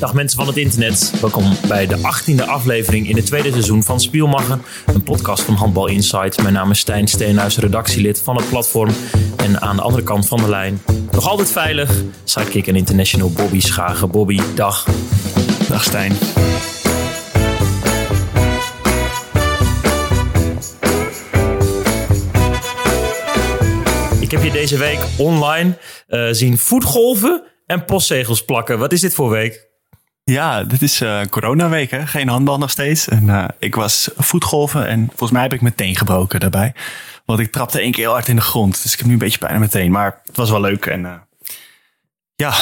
Dag mensen van het internet, welkom bij de 18e aflevering in het tweede seizoen van Spielmachen, een podcast van Handbal Insight. Mijn naam is Stijn Steenhuis, redactielid van het platform. En aan de andere kant van de lijn, nog altijd veilig, sidekick en international Bobby Schagen. Bobby, dag. Dag Stijn. Ik heb je deze week online uh, zien voetgolven en postzegels plakken. Wat is dit voor week? Ja, dit is uh, coronaweek, hè? geen handbal nog steeds. En uh, ik was voetgolven en volgens mij heb ik meteen gebroken daarbij. Want ik trapte één keer heel hard in de grond. Dus ik heb nu een beetje pijn meteen. Maar het was wel leuk. En uh, ja,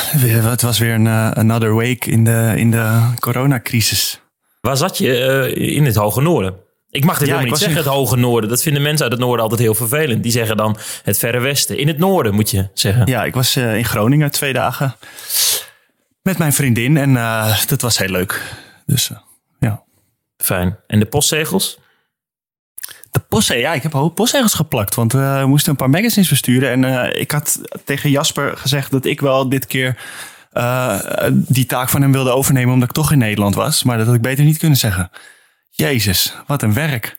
het was weer een another week in de, in de coronacrisis. Waar zat je? in het Hoge Noorden? Ik mag dit ja, helemaal niet zeggen, het hoge noorden. Dat vinden mensen uit het noorden altijd heel vervelend. Die zeggen dan het verre westen. In het noorden moet je zeggen. Ja, ik was in Groningen twee dagen met mijn vriendin. En uh, dat was heel leuk. Dus uh, ja. Fijn. En de postzegels? De postzegels, ja, ik heb ook postzegels geplakt. Want we moesten een paar magazines versturen. En ik had tegen Jasper gezegd dat ik wel dit keer... die taak van hem wilde overnemen omdat ik toch in Nederland was. Maar dat had ik beter niet kunnen zeggen. Jezus, wat een werk.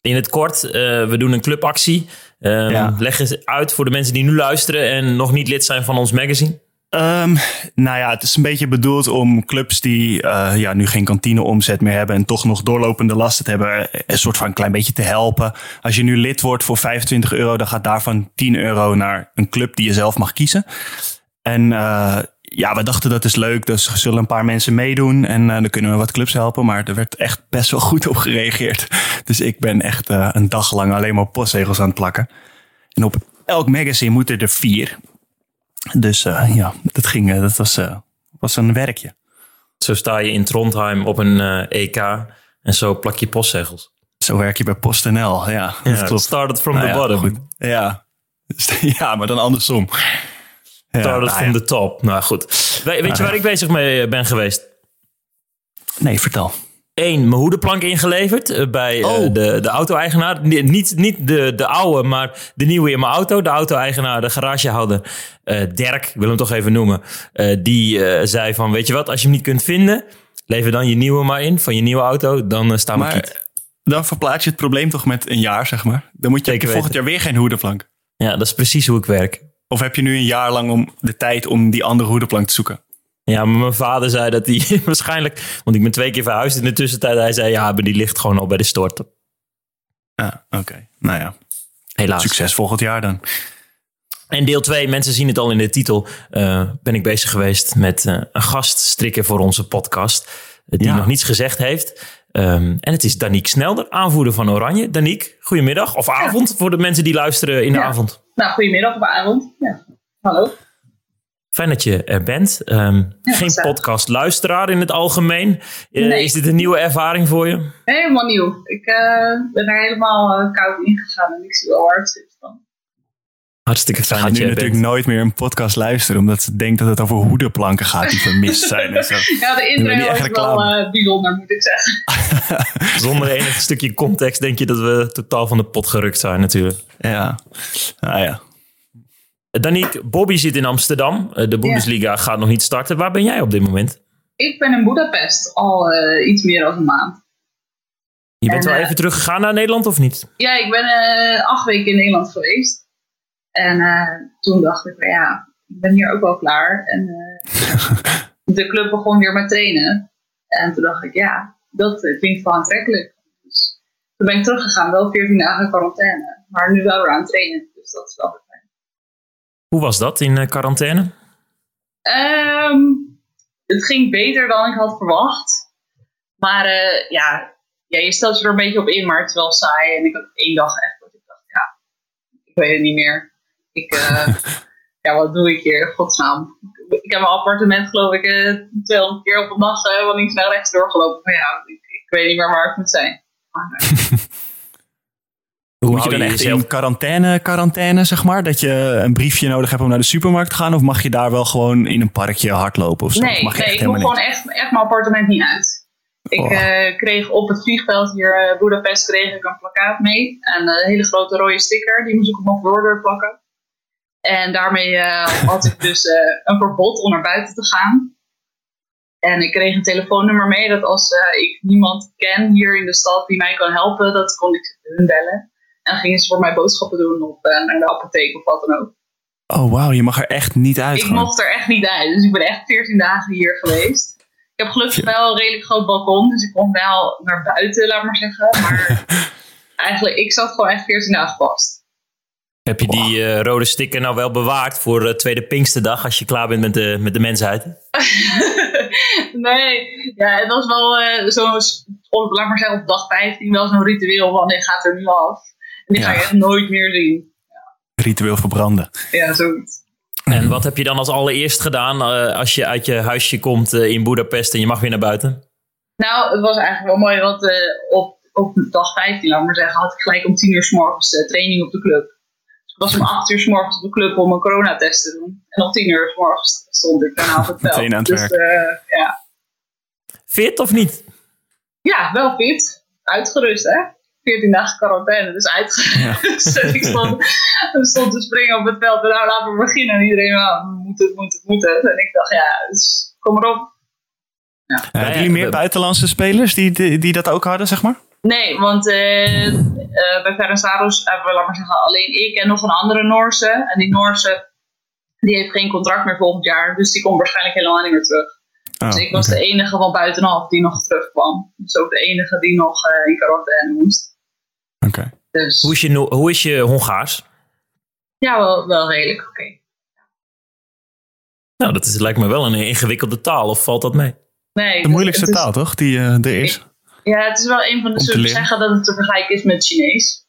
In het kort, uh, we doen een clubactie. Um, ja. Leg eens uit voor de mensen die nu luisteren en nog niet lid zijn van ons magazine. Um, nou ja, het is een beetje bedoeld om clubs die uh, ja, nu geen kantineomzet meer hebben en toch nog doorlopende lasten hebben, een soort van een klein beetje te helpen. Als je nu lid wordt voor 25 euro, dan gaat daarvan 10 euro naar een club die je zelf mag kiezen. En uh, ja, we dachten dat is leuk, dus er zullen een paar mensen meedoen en uh, dan kunnen we wat clubs helpen. Maar er werd echt best wel goed op gereageerd. Dus ik ben echt een dag lang alleen maar postzegels aan het plakken. En op elk magazine moeten er vier. Dus uh, ja, dat ging, dat was, was een werkje. Zo sta je in Trondheim op een EK en zo plak je postzegels. Zo werk je bij PostNL, ja. ja dat klopt. Started from nou the ja, bottom. Goed. Ja. ja, maar dan andersom. Started ja, from the top. Nou goed. weet je waar ik bezig mee eh, ben geweest? Nee, vertel. Eén, mijn hoedenplank ingeleverd uh, bij uh, oh. de, de auto-eigenaar. Niet, niet de, de oude, maar de nieuwe in mijn auto. De auto-eigenaar, de garagehouder, uh, Dirk, ik wil hem toch even noemen. die zei van, weet je wat, als je hem niet kunt vinden... lever dan je nieuwe maar in, van je nieuwe auto. Dan staan we kiet. Dan verplaats je het probleem toch met een jaar, zeg maar. Dan moet je volgend jaar weer geen hoedenplank. Ja, dat is precies hoe ik werk. Of heb je nu een jaar lang om de tijd om die andere hoedenplank te zoeken? Ja, maar mijn vader zei dat hij waarschijnlijk... Want ik ben twee keer verhuisd in de tussentijd. Hij zei, ja, maar die ligt gewoon al bij de storten. Ah, oké. Nou ja. Helaas. Succes volgend jaar dan. En deel 2, mensen zien het al in de titel, uh, ben ik bezig geweest met uh, een gast strikken voor onze podcast. Die ja. nog niets gezegd heeft. Um, en het is Daniek Snelder, aanvoerder van Oranje. Daniek, goedemiddag of avond ja. voor de mensen die luisteren in de avond. Nou, goedemiddag of avond. Ja. Hallo. Fijn dat je er bent. Um, ja, geen podcastluisteraar in het algemeen. Uh, nee. Is dit een nieuwe ervaring voor je? Helemaal nieuw. Ik uh, ben er helemaal uh, koud ingegaan en ik zie wel hard zitten van. Hartstikke fijn ze dat je nu natuurlijk nooit meer een podcast luisteren, omdat ze denkt dat het over hoedenplanken gaat die vermist zijn. En zo. ja, de intro is wel bijzonder, moet ik zeggen. Zonder enig stukje context denk je dat we totaal van de pot gerukt zijn natuurlijk. Ja, nou ja. Danique, Bobby zit in Amsterdam. Eh, de Bundesliga gaat nog niet starten. Waar ben jij op dit moment? Ik ben in Budapest al uh, iets meer dan een maand. Je bent en, wel uh, even teruggegaan naar Nederland of niet? Ja, ik ben acht weken in Nederland geweest. En toen dacht ik, ja, ik ben hier ook wel klaar. En de club begon weer met trainen. En toen dacht ik, ja, dat klinkt wel aantrekkelijk. Dus toen ben ik teruggegaan, wel 14 dagen quarantaine. Maar nu wel weer aan het trainen. Dus dat is wel hoe was dat in eh, quarantaine? Um, het ging beter dan ik had verwacht. Maar uh, ja, ja, je stelt je er een beetje op in, maar het is wel saai. En ik had één dag echt dat ik dacht, ja, ik weet het niet meer. Ik, uh, ja, wat doe ik hier? Godsnaam. Ik heb mijn appartement, geloof ik, uh, 200 keer op een dag wel links naar rechts doorgelopen. Maar ja, ik, ik, weet niet meer waar ik moet zijn. Maar, Hoe moet je dan echt in quarantaine, quarantaine, zeg maar? Dat je een briefje nodig hebt om naar de supermarkt te gaan? Of mag je daar wel gewoon in een parkje hardlopen of zo? Nee, mag je nee ik mocht gewoon echt, echt mijn appartement niet uit. Ik oh. uh, kreeg op het vliegveld hier uh, Budapest kreeg ik een plakkaat mee. En een hele grote rode sticker, die moest ik op mijn voordeur plakken. En daarmee uh, had ik dus een verbod om naar buiten te gaan. En ik kreeg een telefoonnummer mee dat als eh, ik niemand ken hier in de stad die mij kan helpen, dat kon ik hun bellen. En dan gingen ze voor mij boodschappen doen of uh, naar de apotheek of wat dan ook. Oh wauw, je mag er echt niet uit. Ik mocht er echt niet uit, dus ik ben echt 14 dagen hier geweest. Ik heb gelukkig wel een redelijk groot balkon, dus ik kon wel naar buiten, laat maar zeggen. Maar eigenlijk, ik zat gewoon echt 14 dagen vast. Heb je die uh, rode sticker nou wel bewaard voor uh, tweede Pinksterdag als je klaar bent met de, met de mensheid? nee, ja, het was wel uh, zo'n, laat maar zeggen, op dag 15 wel zo'n ritueel van nee, gaat er nu af. En die ja. ga je echt nooit meer zien. Ja. Ritueel verbranden. Ja, zoiets. En wat heb je dan als allereerst gedaan als je uit je huisje komt in Budapest en je mag weer naar buiten? Nou, het was eigenlijk wel mooi, want op, op dag 15, laat maar zeggen, had ik gelijk om 10 uur s morgens training op de club. Ik was om 8 uur s morgens op de club om een coronatest te doen. En om 10 uur s morgens stond ik daarna op het veld. Meteen aan het dus, werk. Uh, ja. Fit of niet? Ja, wel fit. Uitgerust, hè? 14 dagen quarantaine, dus uitgerust. Ja. ik stond, stond te springen op het veld en nou laten we beginnen. En iedereen, nou, we moeten het, moeten het, moeten. En ik dacht, ja, dus kom erop. Ja. Ja, hebben jullie meer buitenlandse spelers die, die, die dat ook hadden, zeg maar? Nee, want uh, uh, bij Ferencvaros hebben we, laat maar zeggen, alleen ik en nog een andere Noorse. En die Noorse, die heeft geen contract meer volgend jaar. Dus die komt waarschijnlijk helemaal niet meer terug. Oh, dus ik was okay. de enige van buitenaf die nog terugkwam. Dus ook de enige die nog uh, in quarantaine moest. Dus, hoe, is je, hoe is je Hongaars? Ja, wel, wel redelijk oké. Okay. Nou, dat is, lijkt me wel een ingewikkelde taal. Of valt dat mee? Nee. De moeilijkste is, taal, toch? Die er is. Ja, het is wel een van de zullen zeggen dat het te vergelijken is met Chinees.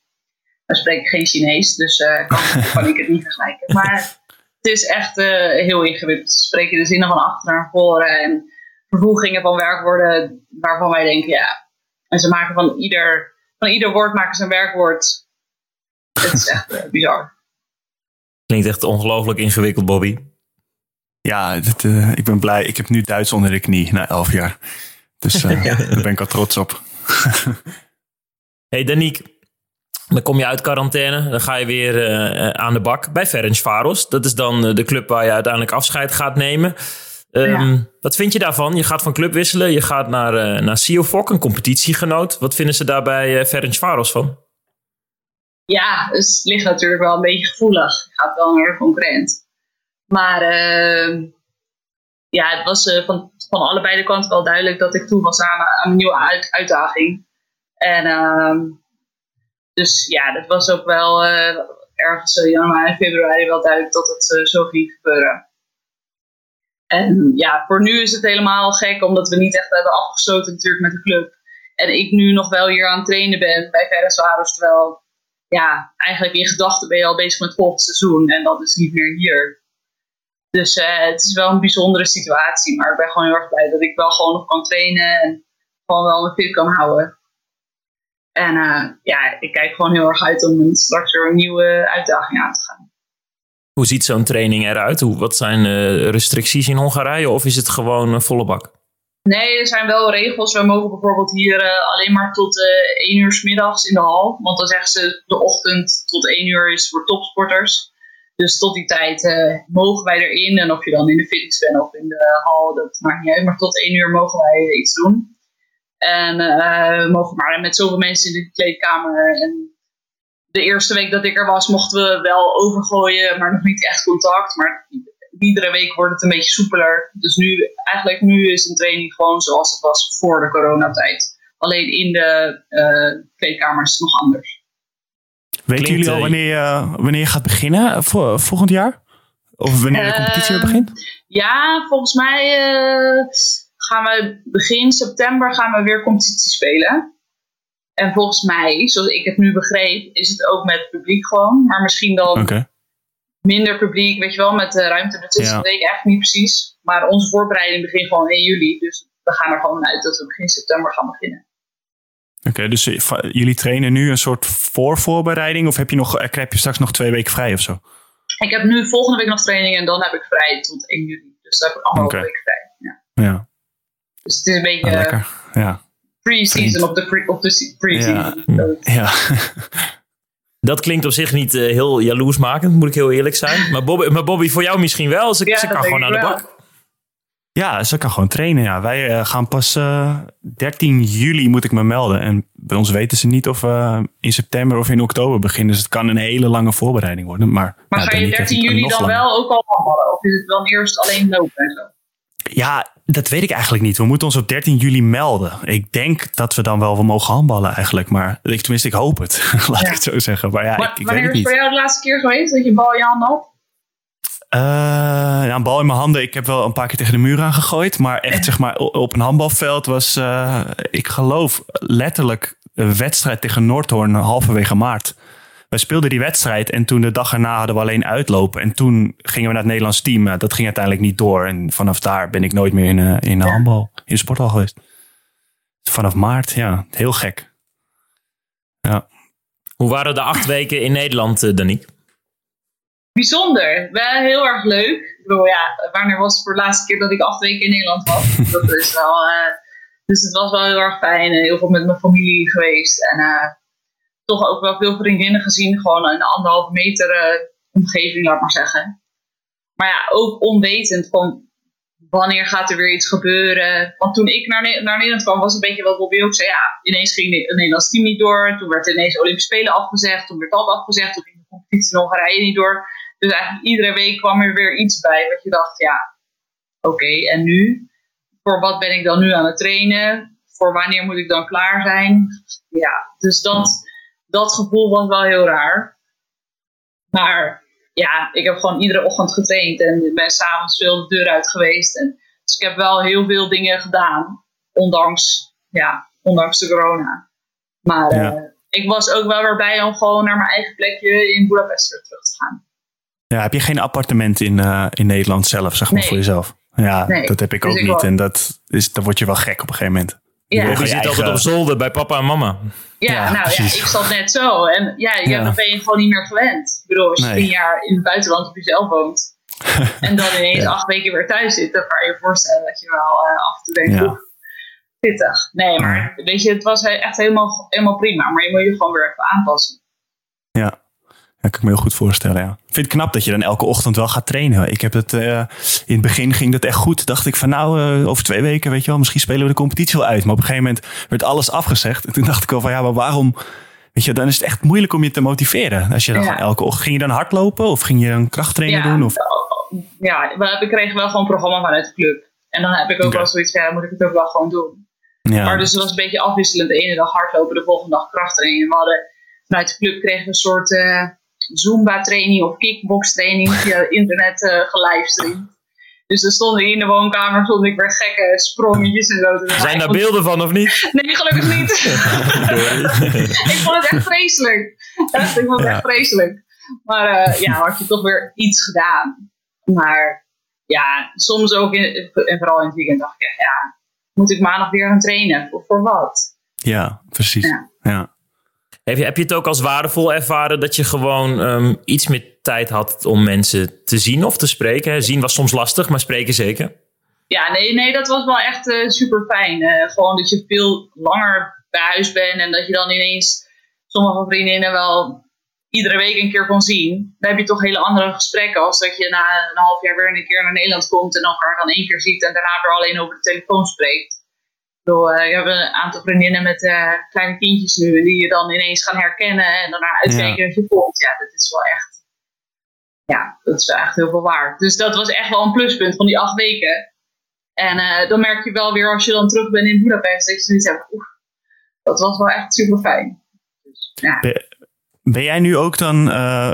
Dan spreek ik geen Chinees, dus uh, kan, kan, ik het niet vergelijken. Maar het is echt uh, heel ingewikkeld. Ze spreken de zinnen van achter naar voren en vervoegingen van werkwoorden waarvan wij denken, ja. En ze maken van ieder, van ieder woord maken ze een werkwoord. Het is echt uh, bizar. Klinkt echt ongelooflijk ingewikkeld, Bobby. Ja, dit, ik ben blij. Ik heb nu Duits onder de knie na elf jaar. Dus uh, ja. daar ben ik al trots op. hey Daniek, dan kom je uit quarantaine. Dan ga je weer uh, aan de bak bij Ferencvaros. Dat is dan de club waar je uiteindelijk afscheid gaat nemen. Um, ja. Wat vind je daarvan? Je gaat van club wisselen. Je gaat naar, uh, naar Siofok, een competitiegenoot. Wat vinden ze daar bij uh, Ferencvaros van? Ja, dus het ligt natuurlijk wel een beetje gevoelig. Je gaat wel naar concurrent. Maar ehm, ja, het was van van allebei de kanten wel duidelijk dat ik toe was aan, aan een nieuwe uit, uitdaging. En uh, dus ja, dat was ook wel ergens januari, februari wel duidelijk dat het zo ging gebeuren. En ja, voor nu is het helemaal gek, omdat we niet echt hebben afgesloten natuurlijk met de club. En ik nu nog wel hier aan het trainen ben bij Ferencvaros, terwijl ja, eigenlijk in gedachten ben je al bezig met het volgende seizoen en dat is niet meer hier. Dus uh, het is wel een bijzondere situatie. Maar ik ben gewoon heel erg blij dat ik wel gewoon nog kan trainen. En gewoon wel mijn fit kan houden. En uh, ja, ik kijk gewoon heel erg uit om straks weer een nieuwe uitdaging aan te gaan. Hoe ziet zo'n training eruit? Hoe, wat zijn uh, restricties in Hongarije? Of is het gewoon volle bak? Nee, er zijn wel regels. We mogen bijvoorbeeld hier alleen maar tot 1 uur s middags in de hal. Want dan zeggen ze de ochtend tot 1 uur is voor topsporters. Dus tot die tijd mogen wij erin. En of je dan in de fitness bent of in de hal, dat maakt niet uit. Maar tot één uur mogen wij iets doen. En we mogen maar met zoveel mensen in de kleedkamer. En de eerste week dat ik er was, mochten we wel overgooien, maar nog niet echt contact. Maar iedere week wordt het een beetje soepeler. Dus nu, eigenlijk nu is een training gewoon zoals het was voor de coronatijd. Alleen in de uh, kleedkamer is het nog anders. Weten jullie al wanneer je, wanneer je gaat beginnen volgend jaar? Of wanneer de competitie weer begint? Ja, volgens mij uh, gaan we begin september gaan we weer competitie spelen. En volgens mij, zoals ik het nu begreep, is het ook met publiek gewoon. Maar misschien dan okay. minder publiek, weet je wel, met de ruimte ertussen. Ja. Dat weet ik echt niet precies. Maar onze voorbereiding begint gewoon 1 juli. Dus we gaan er gewoon uit dat we begin september gaan beginnen. Oké, okay, dus jullie trainen nu een soort voorvoorbereiding of heb je, nog, heb je straks nog twee weken vrij of zo? Ik heb nu volgende week nog training en dan heb ik vrij tot 1 juli. Dus dan heb ik allemaal okay. weken vrij. Ja. ja. Dus het is een beetje ah, lekker. Ja. Pre-season op de pre, op de pre-season. Ja. ja. Dat klinkt op zich niet uh, heel jaloersmakend, moet ik heel eerlijk zijn. Maar Bobby, maar Bobby, voor jou misschien wel. Ze, ja, ze kan gewoon aan de bak. Ja, ze kan gewoon trainen. Ja. Wij uh, gaan pas uh, 13 juli moet ik me melden. En bij ons weten ze niet of we in september of in oktober beginnen. Dus het kan een hele lange voorbereiding worden. Maar, maar ga je 13 juli dan langer. wel ook al handballen? Of is het dan eerst alleen lopen en zo? Ja, dat weet ik eigenlijk niet. We moeten ons op 13 juli melden. Ik denk dat we dan wel we mogen handballen eigenlijk. Maar ik, tenminste, ik hoop het. Laat ja. ik het zo zeggen. Maar ja, maar, ik, ik wanneer weet het is voor jou de laatste keer geweest dat je bal in je handen had? Uh, ja, een bal in mijn handen. Ik heb wel een paar keer tegen de muur aangegooid. Maar echt zeg maar op een handbalveld was, uh, ik geloof, letterlijk een wedstrijd tegen Noordhoorn halverwege maart. Wij speelden die wedstrijd en toen de dag erna hadden we alleen uitlopen. En toen gingen we naar het Nederlands team. Dat ging uiteindelijk niet door. En vanaf daar ben ik nooit meer in, uh, in de handbal, in de sporthal geweest. Vanaf maart, ja. Heel gek. Ja. Hoe waren de acht weken in Nederland, uh, Danique? Bijzonder. Wel heel erg leuk. Ik bedoel, ja, wanneer was het voor de laatste keer dat ik acht weken in Nederland was? dat is wel, uh, dus het was wel heel erg fijn. Heel veel met mijn familie geweest. En uh, toch ook wel veel vriendinnen gezien. Gewoon in een anderhalve meter uh, omgeving, laat maar zeggen. Maar ja, ook onwetend van wanneer gaat er weer iets gebeuren. Want toen ik naar, naar Nederland kwam, was een beetje wat Bobby ook zei. Ja, ineens ging het Nederlands team niet door. Toen werd ineens Olympische Spelen afgezegd. Toen werd dat afgezegd. Toen ging de competitie in Hongarije niet door. Dus eigenlijk iedere week kwam er weer iets bij wat je dacht, ja, oké, en nu? Voor wat ben ik dan nu aan het trainen? Voor wanneer moet ik dan klaar zijn? Ja, dus dat, dat gevoel was wel heel raar. Maar ja, ik heb gewoon iedere ochtend getraind en ben s'avonds veel de deur uit geweest. En, dus ik heb wel heel veel dingen gedaan, ondanks, ja, ondanks de corona. Maar ja. uh, ik was ook wel weer bij om gewoon naar mijn eigen plekje in Budapest terug te gaan. Ja, heb je geen appartement in, uh, in Nederland zelf, zeg maar, nee. voor jezelf? Ja, nee. dat heb ik dus ook ik niet. En dat is, dan word je wel gek op een gegeven moment. Ja. Je zit altijd op zolder bij papa en mama. Ja, Ja, nou precies. ja, ik zat net zo. En ja, ja, Ja. dan ben je gewoon niet meer gewend. Ik bedoel, als je Nee. tien jaar in het buitenland op jezelf woont. en dan ineens Ja. acht weken weer thuis zit. Dan kan je je voorstellen dat je wel eh, af en toe denkt, pittig. Nee, maar weet je, het was echt helemaal, helemaal prima. Maar je moet je gewoon weer even aanpassen. Ja. Ja, kan ik me heel goed voorstellen, ja. Ik vind het knap dat je dan elke ochtend wel gaat trainen. Ik heb het, eh, in het begin ging dat echt goed. Dacht ik van nou, eh, over twee weken, weet je wel, misschien spelen we de competitie wel uit. Maar op een gegeven moment werd alles afgezegd. En toen dacht ik al van ja, maar waarom... Weet je, dan is het echt moeilijk om je te motiveren. Als je dan Ja. elke ochtend... Ging je dan hardlopen of ging je een krachttraining doen? Of? ja, we, we kregen wel gewoon een programma vanuit de club. En dan heb ik ook Oké. wel zoiets van, ja, moet ik het ook wel gewoon doen. Ja. Maar dus het was een beetje afwisselend. De ene dag hardlopen, de volgende dag krachttraining. We hadden vanuit de club kregen we een soort eh, Zumba-training of kickbox-training via het internet eh gelivestreamd. Dus dan stond ik in de woonkamer, stond ik weer gekke sprongetjes en zo. Zijn daar beelden van of niet? Nee, gelukkig niet. ik vond het echt vreselijk. Echt, ik vond het Ja. echt vreselijk. Maar eh, ja, had je toch weer iets gedaan. Maar ja, soms ook, in, en vooral in het weekend dacht ik ja, moet ik maandag weer gaan trainen? Voor, voor wat? ja, precies. Ja. Ja. Heb je, heb je het ook als waardevol ervaren dat je gewoon ehm, iets meer tijd had om mensen te zien of te spreken? Zien was soms lastig, maar spreken zeker. Ja, nee, nee, dat was wel echt super fijn. gewoon dat je veel langer bij huis bent en dat je dan ineens sommige vriendinnen wel iedere week een keer kon zien. Dan heb je toch hele andere gesprekken als dat je na een half jaar weer een keer naar Nederland komt en elkaar dan één keer ziet en daarna weer alleen over de telefoon spreekt. Bedoel, eh, ik heb een aantal vriendinnen met eh, kleine kindjes nu die je dan ineens gaan herkennen en daarna uitkijken dat je komt. Ja, dat is wel echt, ja, dat is wel echt heel veel waard. Dus dat was echt wel een pluspunt van die acht weken. En eh, dan merk je wel weer als je dan terug bent in Budapest, dat je zoiets hebt, oeh, dat was wel echt super fijn. Dus, ja. Ben jij nu ook dan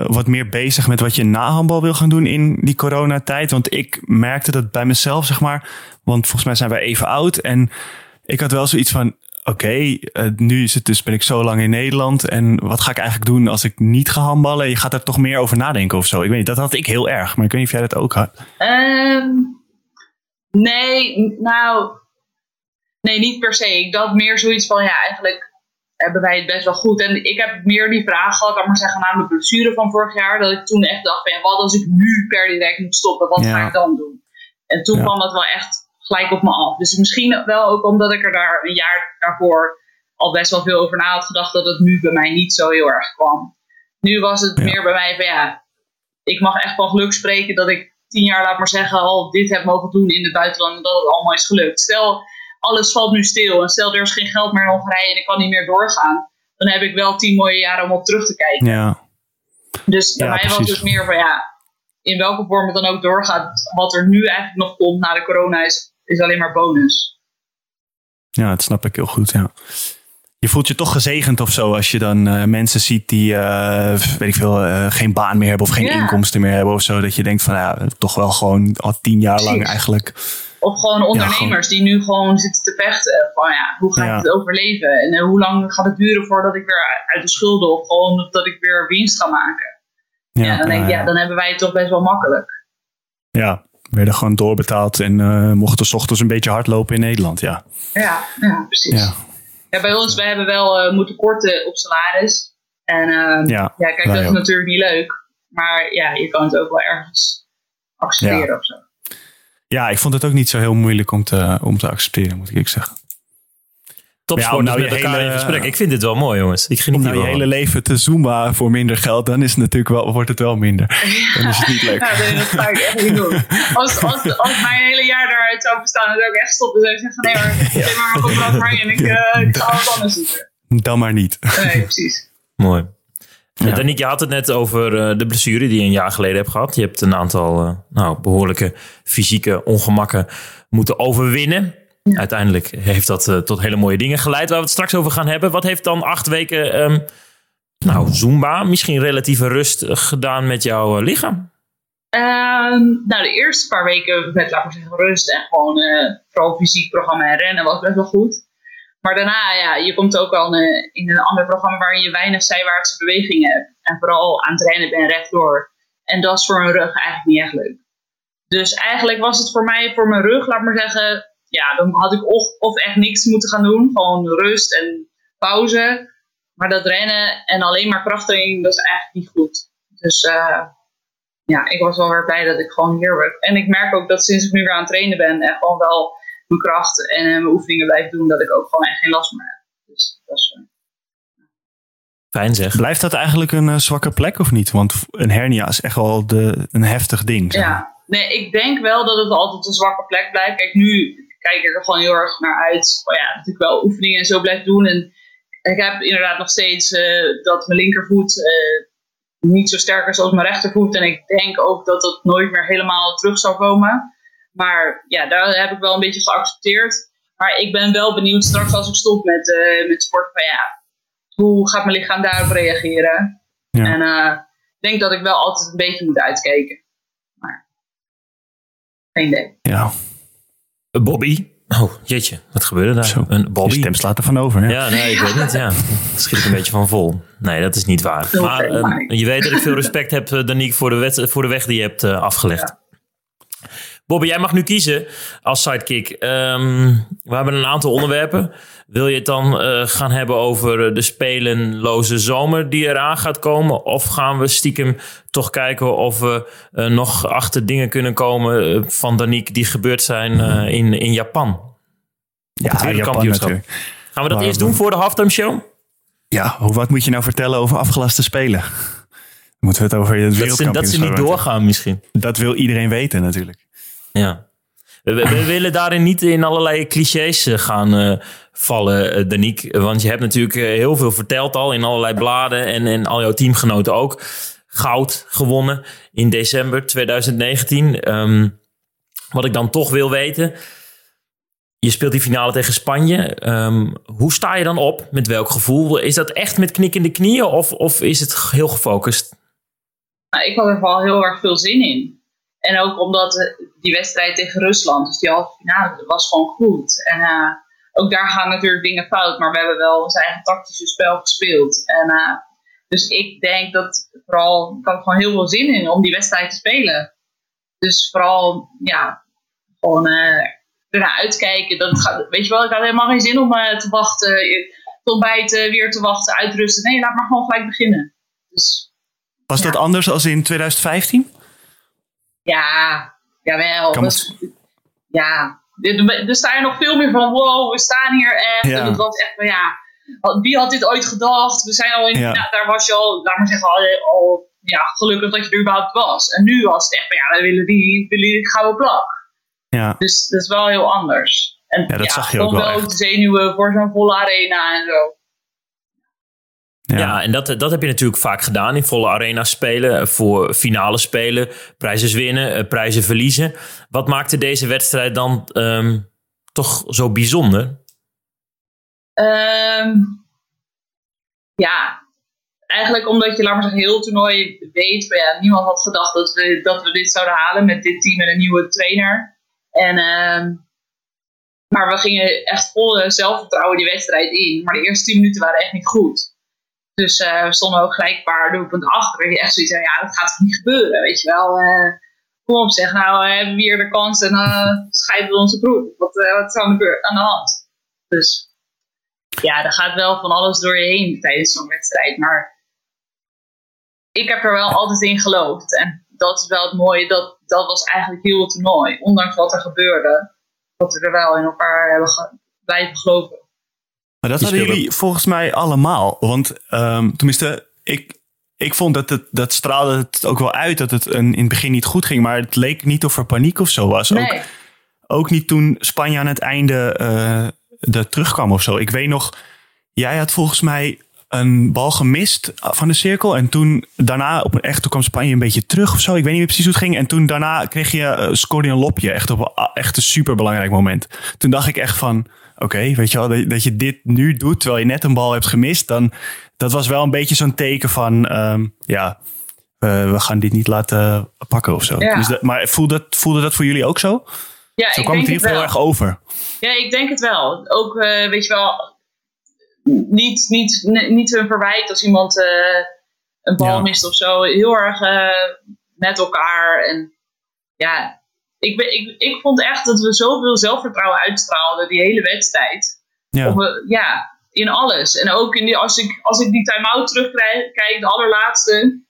wat meer bezig met wat je na handbal wil gaan doen in die coronatijd? Want ik merkte dat bij mezelf, zeg maar. Want volgens mij zijn wij even oud. En ik had wel zoiets van, oké, eh, nu is het dus, ben ik zo lang in Nederland. En wat ga ik eigenlijk doen als ik niet ga handballen? Je gaat er toch meer over nadenken of zo. Ik weet niet, dat had ik heel erg. Maar ik weet niet of jij dat ook had. Ehm, nee, nou, nee, niet per se. Ik dacht meer zoiets van, ja, eigenlijk hebben wij het best wel goed. En ik heb meer die vraag gehad, laat maar zeggen, na mijn blessure van vorig jaar, dat ik toen echt dacht van, ja, wat als ik nu per direct moet stoppen, wat Ja. ga ik dan doen? En toen Ja. kwam dat wel echt gelijk op me af. Dus misschien wel ook omdat ik er daar een jaar daarvoor al best wel veel over na had gedacht, dat het nu bij mij niet zo heel erg kwam. Nu was het Ja. meer bij mij van, ja, ik mag echt van geluk spreken dat ik tien jaar, laat maar zeggen, al dit heb mogen doen in het buitenland en dat het allemaal is gelukt. Stel, alles valt nu stil en stel er is geen geld meer in Hongarije en ik kan niet meer doorgaan. Dan heb ik wel tien mooie jaren om op terug te kijken. Ja. Dus bij Ja, mij was precies. het meer van ja, in welke vorm het dan ook doorgaat, wat er nu eigenlijk nog komt na de corona is, is alleen maar bonus. Ja, dat snap ik heel goed. Ja. Je voelt je toch gezegend of zo als je dan eh, mensen ziet die, eh, weet ik veel, eh, geen baan meer hebben of geen Ja. inkomsten meer hebben of zo. Dat je denkt van ja, toch wel gewoon al tien jaar lang eigenlijk. Of gewoon ondernemers die nu gewoon zitten te vechten. Van ja, hoe ga ik Ja. het overleven? En hoe lang gaat het duren voordat ik weer uit de schulden of gewoon dat ik weer winst ga maken? Ja, dan denk ik, ja, dan hebben wij het toch best wel makkelijk. ja, werden gewoon doorbetaald en eh, mochten 's ochtends een beetje hardlopen in Nederland. Ja, Ja, ja precies. ja, Ja, bij ons, wij hebben wel eh, moeten korten op salaris. En ehm, ja. ja, kijk, dat is ook. natuurlijk niet leuk. Maar ja, je kan het ook wel ergens accepteren Ja. of zo. ja, ik vond het ook niet zo heel moeilijk om te, om te accepteren, moet ik zeggen. Topsporters Ja, om nou met elkaar hele- in gesprek. Ik vind dit wel mooi, jongens. Ik Om geniet nou hier je wel hele leven te zoomen voor minder geld, dan is het natuurlijk wel, wordt het wel minder. Dan is het niet leuk. Ja, nee, dat ga ik echt niet doen. Als, als, als mijn hele jaar daaruit zou bestaan, dan zou ik echt stoppen. Dan zou ik zeggen, nee maar, geef maar mijn contract maar in ik, eh, ik ga wat anders zoeken. Dan maar niet. Nee, precies. Mooi. Ja. Ja. Daniek, je had het net over eh, de blessure die je een jaar geleden hebt gehad. Je hebt een aantal eh, nou, behoorlijke fysieke ongemakken moeten overwinnen. Uiteindelijk heeft dat eh, tot hele mooie dingen geleid waar we het straks over gaan hebben. Wat heeft dan acht weken, ehm, nou, Zumba, misschien relatieve rust eh, gedaan met jouw eh, lichaam? Ehm, nou, de eerste paar weken met, laat maar zeggen, rust en gewoon eh, vooral fysiek programma en rennen was best wel goed. Maar daarna, ja, je komt ook al in, een- in een ander programma waarin je weinig zijwaartse bewegingen hebt. En vooral aan het rennen ben rechtdoor. En dat is voor mijn rug eigenlijk niet echt leuk. Dus eigenlijk was het voor mij, voor mijn rug, laat maar zeggen, ja, dan had ik of, of echt niks moeten gaan doen. Gewoon rust en pauze. Maar dat rennen en alleen maar krachttraining, dat is eigenlijk niet goed. Dus eh, ja, ik was wel weer blij dat ik gewoon hier ben. En ik merk ook dat sinds ik nu weer aan het trainen ben en gewoon wel mijn kracht en eh, mijn oefeningen blijf doen, dat ik ook gewoon echt geen last meer heb. Dus dat is, eh, Fijn zeg. Blijft dat eigenlijk een eh, zwakke plek of niet? Want een hernia is echt wel de, een heftig ding. zeg ja. Nee, ik denk wel dat het altijd een zwakke plek blijft. Kijk, nu kijk ik er gewoon heel erg naar uit. Ja, dat ik wel oefeningen en zo blijf doen. En ik heb inderdaad nog steeds eh, dat mijn linkervoet eh, niet zo sterk is als mijn rechtervoet. En ik denk ook dat dat nooit meer helemaal terug zal komen. Maar ja, daar heb ik wel een beetje geaccepteerd. Maar ik ben wel benieuwd straks als ik stop met, eh met sport. Van ja, hoe gaat mijn lichaam daarop reageren? Ja. En ik denk dat ik wel altijd een beetje moet uitkijken. Maar geen idee. Ja, Bobby. Oh, jeetje. Wat gebeurde daar? Zo. Een je Bobby. stem slaat ervan over. Hè? Ja, nee, ik weet niet. Ja. Daar schiet ik een beetje van vol. Nee, dat is niet waar. Maar eh, maar- je weet dat ik veel respect heb, eh, Danique, voor de, wet, voor de weg die je hebt eh, afgelegd. Bobby, jij mag nu kiezen als sidekick. Ehm, we hebben een aantal onderwerpen. Wil je het dan eh, gaan hebben over eh, de spelenloze zomer die eraan gaat komen? Of gaan we stiekem toch kijken of we eh, nog achter dingen kunnen komen van Danique die gebeurd zijn in, in Japan? Het Ja, Japan wereldkampioenschap. natuurlijk. Gaan we dat Maar eerst doen voor de halftime show? Ja, wat moet je nou vertellen over afgelaste spelen? Moeten we het over het Dat ze, wereldkampioenschap dat ze niet doorgaan misschien. Dat wil iedereen weten natuurlijk. Ja. We, we- we willen daarin niet in allerlei clichés eh, gaan eh, vallen, eh, Danique. Want je hebt natuurlijk heel veel verteld al in allerlei bladen en, en al jouw teamgenoten ook. Goud gewonnen in december 2019. Ehm, wat ik dan toch wil weten. Je speelt die finale tegen Spanje. Ehm, hoe sta je dan op? Met welk gevoel? Is dat echt met knik in de knieën of, of is het heel gefocust? Nou, ik had er vooral heel erg veel zin in. En ook omdat eh, die wedstrijd tegen Rusland, dus die halve finale, was gewoon goed. En eh, ook daar gaan natuurlijk dingen fout, maar we hebben wel ons eigen tactische spel gespeeld. En, eh, dus ik denk dat vooral, ik had gewoon heel veel zin in om die wedstrijd te spelen. Dus vooral, ja, gewoon eh ernaar uitkijken. Dat gaat, weet je wel, ik had helemaal geen zin om te wachten, te ontbijten, weer te wachten, uitrusten. Nee, laat maar gewoon gelijk beginnen. Dus Was dat anders als in 2015? Ja, jawel. Dat ja, er sta je nog veel meer van, wow, we staan hier echt. Ja. En het was echt van, ja, wie had dit ooit gedacht? We zijn al in, Ja. nou, daar was je al, laat maar zeggen, al, al ja, gelukkig dat je er überhaupt was. En nu was het echt van, ja, we willen die, willen die gouden plak. Ja. Dus dat is wel heel anders. En Ja, dat zag je ook wel wel echt. de zenuwen voor zo'n volle arena en zo. Ja, en dat, dat heb je natuurlijk vaak gedaan in volle arena spelen. Voor finale spelen, prijzen winnen, eh, prijzen verliezen. Wat maakte deze wedstrijd dan ehm, toch zo bijzonder? Ehm, ja, eigenlijk omdat je, maar zeggen, heel het toernooi weet. van Ja, niemand had gedacht dat we, dat we dit zouden halen met dit team en een nieuwe trainer. En, ehm, maar we gingen echt vol zelfvertrouwen die wedstrijd in. Maar de eerste tien minuten waren echt niet goed. Dus eh, we stonden ook gelijk een paar doelpunten achter. En echt zoiets van, ja, dat gaat toch niet gebeuren, weet je wel. Eh, kom op zeg, nou eh, hebben we hier de kans en dan scheiden we onze broek. Wat, eh, wat is aan de, aan de hand? Dus ja, er gaat wel van alles door je heen tijdens zo'n wedstrijd. Maar ik heb er wel altijd in geloofd. En dat is wel het mooie. Dat, dat was eigenlijk heel het toernooi. Ondanks wat er gebeurde. Dat we er wel in elkaar hebben blijven geloven. Maar dat hadden jullie volgens mij allemaal. Want ehm, tenminste, ik, ik vond dat het, dat straalde het ook wel uit dat het een, in het begin niet goed ging. Maar het leek niet of er paniek of zo was. Ook, Nee, ook niet toen Spanje aan het einde eh er terugkwam of zo. Ik weet nog, jij had volgens mij een bal gemist van de cirkel. En toen daarna, op een, echt, toen kwam Spanje een beetje terug of zo. Ik weet niet meer precies hoe het ging. En toen daarna kreeg je, scoorde je een lopje. Echt op een, echt een superbelangrijk moment. Toen dacht ik echt van, oké, weet je wel, dat, dat je dit nu doet terwijl je net een bal hebt gemist. Dan, dat was wel een beetje zo'n teken van, ehm, ja, eh, we gaan dit niet laten pakken of zo. Ja. Dus dat, maar voelde dat, voelde dat voor jullie ook zo? ja, Zo ik kwam denk het geval wel. erg over. Ja, ik denk het wel. Ook, eh, weet je wel, niet, niet, niet een verwijt als iemand eh, een bal Ja. mist of zo. Heel erg met elkaar. En ja, ik, ben- ik, ik vond echt dat we zoveel zelfvertrouwen uitstraalden die hele wedstrijd. Ja. We- ja, in alles. En ook in die, als, ik, als ik die time-out terugkijk, de allerlaatste,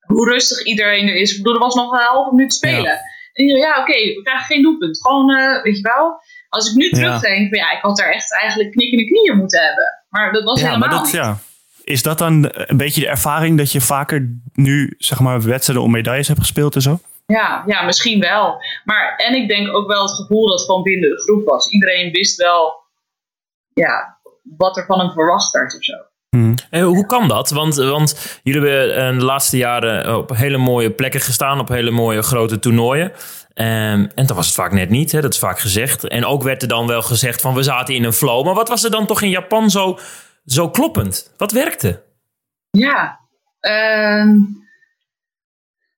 hoe rustig iedereen er is. Ik bedoel, er was nog een halve minuut spelen. En ik dacht, ja, oké, we krijgen geen doelpunt. Gewoon, eh, weet je wel. Als ik nu Ja. terugdenk, van ja, ik had er echt eigenlijk knikkende knieën moeten hebben. Maar dat was Ja, helemaal maar dat, niet. ja. Is dat dan een beetje de ervaring dat je vaker nu zeg maar wedstrijden om medailles hebt gespeeld en zo? Ja, ja, misschien wel. Maar, en ik denk ook wel het gevoel dat gewoon binnen de groep was. Iedereen wist wel ja, wat er van hem verwacht werd of zo. Eh, hoe kan dat? Want, want jullie hebben eh, de laatste jaren op hele mooie plekken gestaan, op hele mooie grote toernooien. Ehm, en dan was het vaak net niet, hè? dat is vaak gezegd. En ook werd er dan wel gezegd van we zaten in een flow. Maar wat was er dan toch in Japan zo, zo kloppend? Wat werkte? Ja, ehm,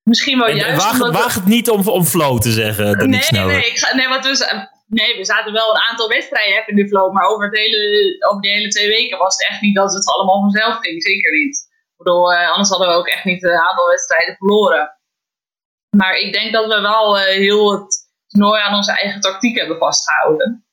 misschien wel En, en juist waag, omdat... waag het niet om, om flow te zeggen, nee, nee, nee, ik ga, nee, want we, za- nee, we zaten wel een aantal wedstrijden in de flow, maar over, het hele, over die hele twee weken was het echt niet dat het allemaal vanzelf ging. Zeker niet. Ik bedoel, eh, anders hadden we ook echt niet een aantal wedstrijden verloren. Maar ik denk dat we wel eh, heel het toernooi aan onze eigen tactiek hebben vastgehouden.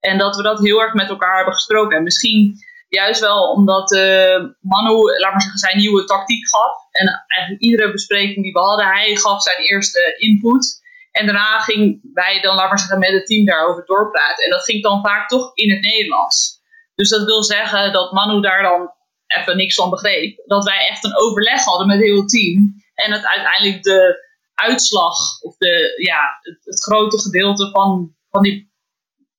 En dat we dat heel erg met elkaar hebben gesproken. En misschien juist wel omdat eh, Manu, laat maar zeggen, zijn nieuwe tactiek gaf. En eigenlijk iedere bespreking die we hadden, hij gaf zijn eerste input. En daarna ging wij dan, laat maar zeggen, met het team daarover doorpraten. En dat ging dan vaak toch in het Nederlands. Dus dat wil zeggen dat Manu daar dan even niks van begreep. Dat wij echt een overleg hadden met het hele team. En dat uiteindelijk de uitslag, of de, ja, het, het grote gedeelte van, van, die,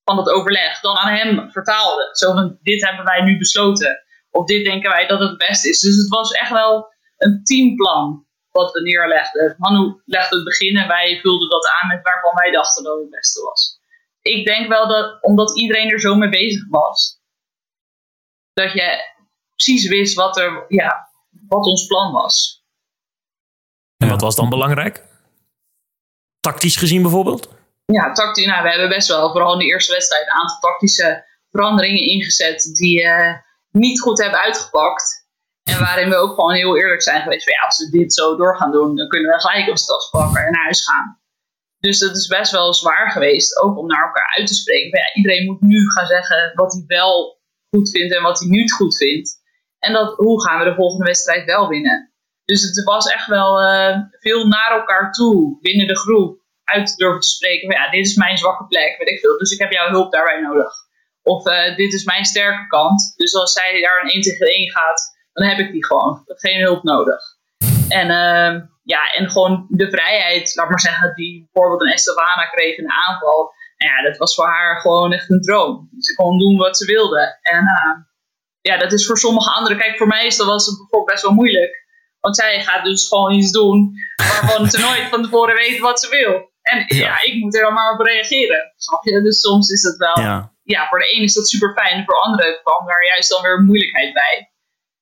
van dat overleg, dan aan hem vertaalde. Zo van, dit hebben wij nu besloten. Of dit denken wij dat het beste is. Dus het was echt wel een teamplan wat we neerlegden. Manu legde het begin en wij vulden dat aan met waarvan wij dachten dat het beste was. Ik denk wel dat, omdat iedereen er zo mee bezig was, dat je precies wist wat, er, ja, wat ons plan was. En wat was dan belangrijk? Tactisch gezien bijvoorbeeld? Ja, tactisch. Nou, we hebben best wel, vooral in de eerste wedstrijd, een aantal tactische veranderingen ingezet die eh, niet goed hebben uitgepakt. En waarin we ook gewoon heel eerlijk zijn geweest. Van, ja, als we dit zo door gaan doen, dan kunnen we gelijk ons tas pakken en naar huis gaan. Dus dat is best wel zwaar geweest, ook om naar elkaar uit te spreken. Van, ja, iedereen moet nu gaan zeggen wat hij wel goed vindt en wat hij niet goed vindt. En dat, hoe gaan we de volgende wedstrijd wel winnen? Dus het was echt wel eh, veel naar elkaar toe binnen de groep uit durven te spreken. Van, ja, dit is mijn zwakke plek, weet ik veel. Dus ik heb jouw hulp daarbij nodig. Of eh, dit is mijn sterke kant. Dus als zij daar een 1 tegen 1 gaat, dan heb ik die gewoon. Geen hulp nodig. En, uh, ja, en gewoon de vrijheid, laat maar zeggen, die bijvoorbeeld een Estevana kreeg in de aanval. Nou ja, dat was voor haar gewoon echt een droom. Ze kon doen wat ze wilde. En uh, ja, dat is voor sommige anderen. Kijk, voor mij is dat was het bijvoorbeeld best wel moeilijk. Want zij gaat dus gewoon iets doen waarvan ze nooit van tevoren weet wat ze wil. En ja. ik moet er dan maar op reageren. Snap je? Dus soms is dat wel. Ja, ja voor de ene is dat super fijn. Voor anderen kwam daar juist dan weer moeilijkheid bij.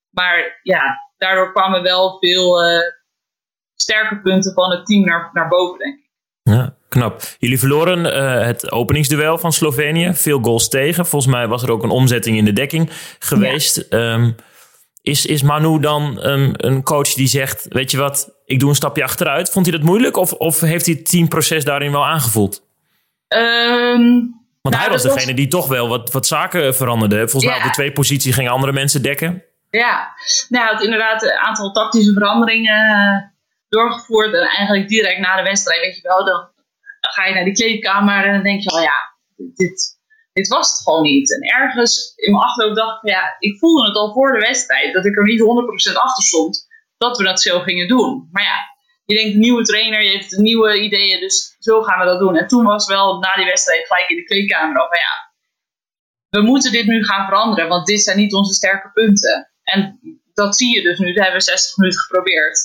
Maar ja, daardoor kwamen wel veel uh, sterke punten van het team naar, naar boven, denk ik. Ja, knap. Jullie verloren uh, het openingsduel van Slovenië. Veel goals tegen. Volgens mij was er ook een omzetting in de dekking geweest. Ja. Um, is, is Manu dan um, een coach die zegt: Weet je wat, ik doe een stapje achteruit? Vond hij dat moeilijk of, of heeft hij het teamproces daarin wel aangevoeld? Um, Want nou, hij was degene was... die toch wel wat, wat zaken veranderde. Volgens ja. mij op de twee positie gingen andere mensen dekken. Ja, nou, het inderdaad een aantal tactische veranderingen uh, doorgevoerd. En eigenlijk direct na de wedstrijd, weet je wel, dan ga je naar die kleedkamer en dan denk je al, ja, dit, dit was het gewoon niet. En ergens in mijn achterhoofd dacht ik, ja, ik voelde het al voor de wedstrijd, dat ik er niet 100% achter stond, dat we dat zo gingen doen. Maar ja, je denkt, nieuwe trainer, je heeft nieuwe ideeën, dus zo gaan we dat doen. En toen was wel na die wedstrijd gelijk in de kleedkamer over, ja, we moeten dit nu gaan veranderen, want dit zijn niet onze sterke punten. En dat zie je dus nu, dat hebben we 60 minuten geprobeerd.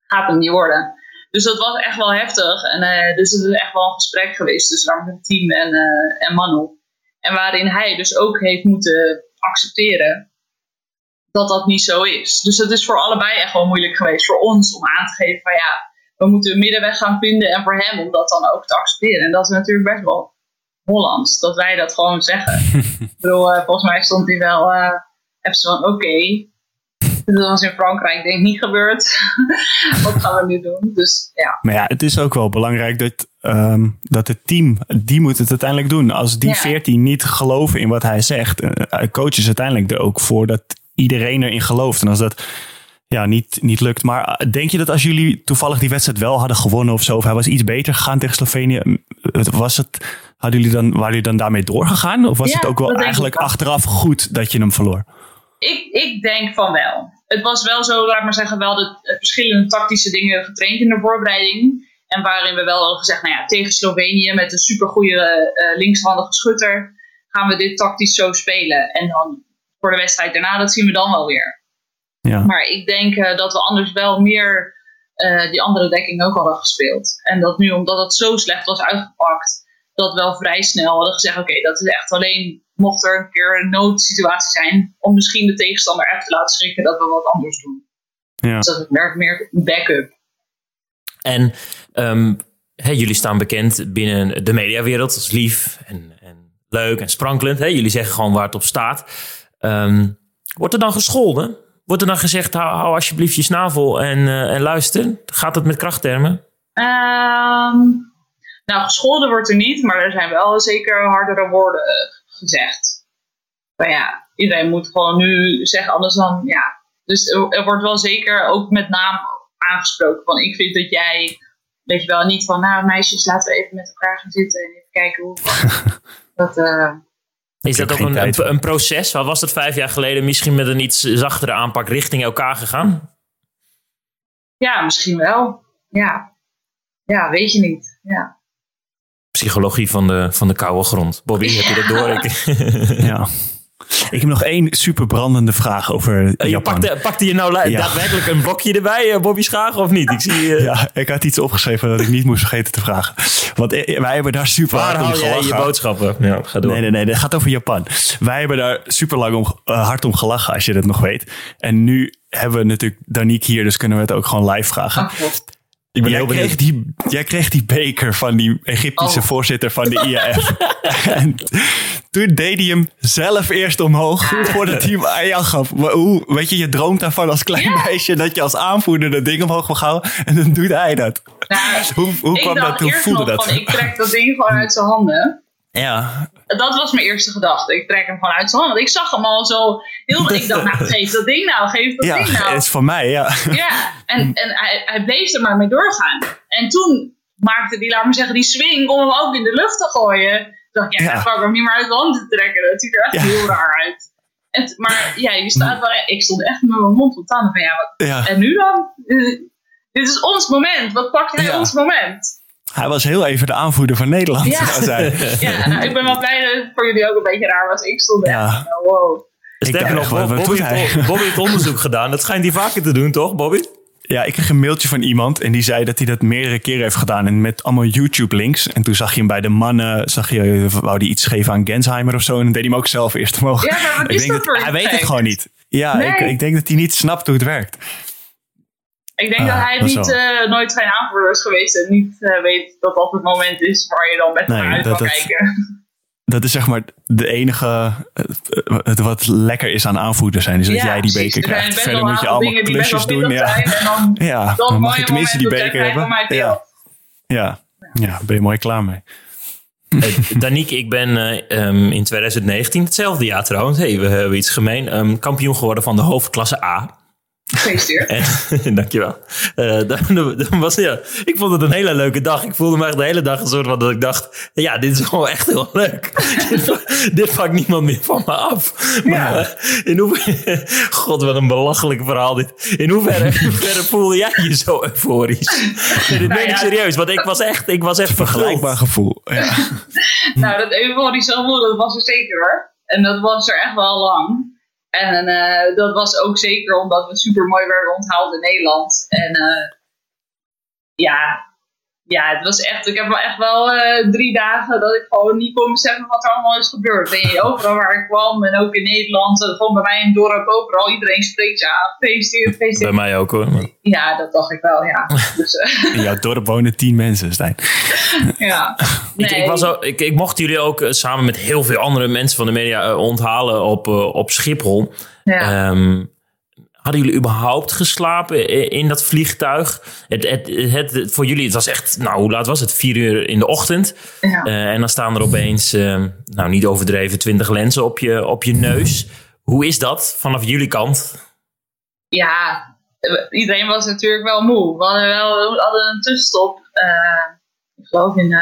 Gaat hem niet worden. Dus dat was echt wel heftig. En uh, dus het is echt wel een gesprek geweest tussen het team en, uh, en. En waarin hij dus ook heeft moeten accepteren dat dat niet zo is. Dus het is voor allebei echt wel moeilijk geweest. Voor ons om aan te geven van ja, we moeten een middenweg gaan vinden. En voor hem om dat dan ook te accepteren. En dat is natuurlijk best wel Hollands, dat wij dat gewoon zeggen. Ik bedoel, uh, volgens mij stond hij wel even van oké, okay, dat was in Frankrijk denk ik niet gebeurd. Wat gaan we nu doen? Dus ja. Maar ja, het is ook wel belangrijk dat, um, dat het team, die moet het uiteindelijk doen. Als die veertien ja. niet geloven in wat hij zegt, uh, coach is uiteindelijk er ook voor dat iedereen erin gelooft. En als dat ja, niet, niet lukt. Maar denk je dat als jullie toevallig die wedstrijd wel hadden gewonnen of zo, of hij was iets beter gegaan tegen Slovenië, was het, hadden jullie dan, waren jullie dan daarmee doorgegaan? Of was ja, het ook wel eigenlijk achteraf goed dat je hem verloor? Ik, ik denk van wel. Het was wel zo, laat maar zeggen, wel de, de verschillende tactische dingen getraind in de voorbereiding. En waarin we wel al gezegd, nou ja, tegen Slovenië met een supergoeie uh, linkshandige schutter gaan we dit tactisch zo spelen. En dan voor de wedstrijd daarna, dat zien we dan wel weer. Ja. Maar ik denk uh, dat we anders wel meer uh, die andere dekking ook hadden gespeeld. En dat nu, omdat het zo slecht was uitgepakt, dat wel vrij snel hadden gezegd: oké, okay, dat is echt alleen mocht er een keer een noodsituatie zijn, om misschien de tegenstander even te laten schrikken dat we wat anders doen. Ja. Dus dat het werkt meer backup. En um, hey, jullie staan bekend binnen de mediawereld als lief en, en leuk en sprankelend. Hey, jullie zeggen gewoon waar het op staat. Um, wordt er dan gescholden? Wordt er dan gezegd, hou, hou alsjeblieft je snavel en, uh, en luister? Gaat het met krachttermen? Um, nou, gescholden wordt er niet, maar er zijn wel zeker hardere woorden gezegd. Maar ja, iedereen moet gewoon nu zeggen, anders dan, ja. Dus er wordt wel zeker ook met naam aangesproken van, ik vind dat jij, weet je wel, niet van, nou meisjes, laten we even met elkaar gaan zitten en even kijken hoe dat... Uh, is dat ook een, een, een, proces? Wat was dat vijf jaar geleden misschien met een iets zachtere aanpak richting elkaar gegaan? Ja, misschien wel. Ja, ja weet je niet. Ja psychologie van de, van de koude grond. Bobby, heb je dat door? ja. Ik heb nog één super brandende vraag over uh, Japan. Pakte, pakte je nou ja. daadwerkelijk een blokje erbij, uh, Bobby Schagen, of niet? Ik zie, uh... Ja, ik had iets opgeschreven dat ik niet moest vergeten te vragen. Want wij hebben daar super Waar hard om gelachen. je boodschappen? Ja, ga door. Nee, nee, nee. Dat gaat over Japan. Wij hebben daar super lang om, hard om gelachen, als je dat nog weet. En nu hebben we natuurlijk Danique hier, dus kunnen we het ook gewoon live vragen. Ach, ik ben jij, kreeg die, jij kreeg die beker van die Egyptische oh. voorzitter van de IAF. en toen deed hij hem zelf eerst omhoog voordat hij hem aan jou gaf. Hoe, weet je, je droomt daarvan als klein ja. meisje dat je als aanvoerder dat ding omhoog wil houden. En dan doet hij dat. Nou, hoe hoe kwam dat? Hoe voelde dat? Van, ik trek dat ding gewoon uit zijn handen. Ja. Dat was mijn eerste gedachte. Ik trek hem gewoon uit zijn. Want ik zag hem al zo heel... Ik dacht, nou, geef dat ding nou. Geef dat ja, ding nou. Ja, is van mij, ja. Ja, en, en hij, hij bleef er maar mee doorgaan. En toen maakte die, laat maar zeggen, die swing om hem ook in de lucht te gooien. Toen dacht ik, ja, ja. pak hem niet meer uit de handen te trekken. Dat ziet er echt ja. heel raar uit. En, maar ja, je staat wel, ik stond echt met mijn mond van tanden van ja, wat, ja. en nu dan? dit is ons moment. Wat pakt hij ons moment? Hij was heel even de aanvoerder van Nederland. Ja, ja nou, ik ben wel blij dat het voor jullie ook een beetje raar was. Ik stond echt, ja. wow. Sterker nog, Bobby, Bobby, Bobby heeft onderzoek gedaan. Dat schijnt hij vaker te doen, toch, Bobby? Ja, ik kreeg een mailtje van iemand en die zei dat hij dat meerdere keren heeft gedaan. En met allemaal YouTube-links. En toen zag je hem bij de mannen, zag je, wou hij iets geven aan Gensheimer of zo. En dan deed hij hem ook zelf eerst omhoog. Ja, maar wat is dat voor Hij weet het gewoon niet. Ja, ik, ik, denk dat hij niet snapt hoe het werkt. Ik denk dat ah, hij niet, uh, nooit geen aanvoerder is geweest en niet uh, weet dat dat het moment is waar je dan met nee, uit kan kijken. Dat is zeg maar de enige uh, wat lekker is aan aanvoerder zijn, is dat jij die beker krijgt. Verder moet je allemaal klusjes doen. Ja, dan, ja, dan mag je tenminste die beker hebben. Ja. ja. Ja. ben je mooi klaar mee. Danique, ik ben um, in 2019, hetzelfde jaar trouwens, hey, we hebben iets gemeen, um, kampioen geworden van de hoofdklasse A. Gefeliciteerd. dankjewel. Uh, dan, dan was, ja, ik vond het een hele leuke dag. Ik voelde me echt de hele dag een soort van dat ik dacht... Ja, dit is gewoon echt heel leuk. dit pakt niemand meer van me af. Maar ja. in hoeverre... God, wat een belachelijk verhaal dit. In hoeverre, in hoeverre voelde jij je zo euforisch? Nee, dit nou, ik serieus, want ik was echt, ik was echt vergelijkbaar gevoel. Ja. nou, dat euforische gevoel, dat was er zeker hoor. En dat was er echt wel lang. En uh, dat was ook zeker omdat we super mooi werden onthaald in Nederland. En uh, ja, ja, het was echt. Ik heb wel echt wel uh, drie dagen dat ik gewoon niet kon beseffen wat er allemaal is gebeurd. En overal waar ik kwam en ook in Nederland, gewoon bij mij in het dorp, overal iedereen spreekt je aan. Feliciteer, feliciteer. Bij mij ook hoor. Ja, dat dacht ik wel, ja. Dus, in jouw dorp wonen tien mensen, Stijn. ja. Nee. Ik, ik, was ook, ik, ik mocht jullie ook samen met heel veel andere mensen van de media onthalen op, op Schiphol. Ja. Um, Hadden jullie überhaupt geslapen in dat vliegtuig? Het, het, het, voor jullie, het was echt, nou, hoe laat was het? Vier uur in de ochtend. Ja. Uh, en dan staan er opeens, uh, nou, niet overdreven, twintig lenzen op je, op je neus. Hoe is dat vanaf jullie kant? Ja, iedereen was natuurlijk wel moe. We hadden wel we hadden een tussenstop. Uh, ik geloof in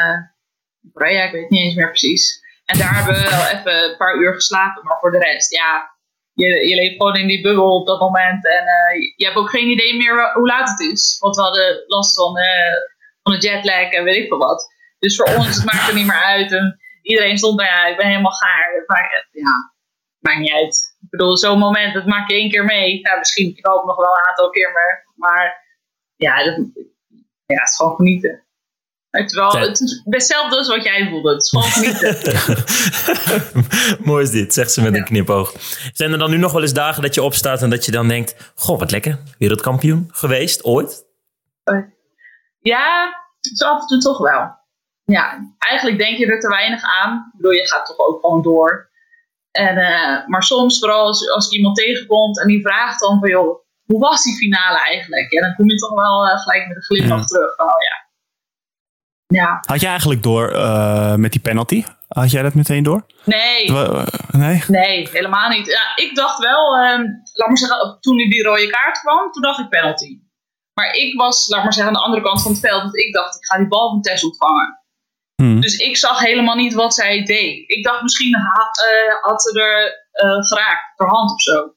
Korea, ik weet niet eens meer precies. En daar hebben we wel even een paar uur geslapen. Maar voor de rest, ja, je, je leeft gewoon in die bubbel op dat moment. En uh, je hebt ook geen idee meer hoe laat het is. Want we hadden last van, uh, van de jetlag en weet ik veel wat. Dus voor ons, het maakt er niet meer uit. En iedereen stond daar, ja, ik ben helemaal gaar. Maar ja, maakt niet uit. Ik bedoel, zo'n moment, dat maak je één keer mee. Ja, misschien, ik hoop nog wel een aantal keer meer. Maar ja, dat, ja het is gewoon genieten. Het, wel, het is hetzelfde als wat jij voelde. Het is gewoon genieten. Mooi is dit, zegt ze met een knipoog. Zijn er dan nu nog wel eens dagen dat je opstaat en dat je dan denkt... Goh, wat lekker. Wereldkampioen geweest, ooit? Ja, zo af en toe toch wel. Ja, eigenlijk denk je er te weinig aan. Ik bedoel, je gaat toch ook gewoon door. En, uh, maar soms, vooral als, als iemand tegenkomt en die vraagt dan van... joh, hoe was die finale eigenlijk? Ja, dan kom je toch wel uh, gelijk met een glimlach terug. Van, oh ja, ja. Had jij eigenlijk door uh, met die penalty? Had jij dat meteen door? Nee. Uh, nee? Nee, helemaal niet. Ja, ik dacht wel, um, laat maar zeggen, toen die rode kaart kwam, toen dacht ik penalty. Maar ik was, laat maar zeggen, aan de andere kant van het veld. Want ik dacht, ik ga die bal van Tess ontvangen. Hmm. Dus ik zag helemaal niet wat zij deed. Ik dacht, misschien had, uh, had ze er geraakt, per hand of zo.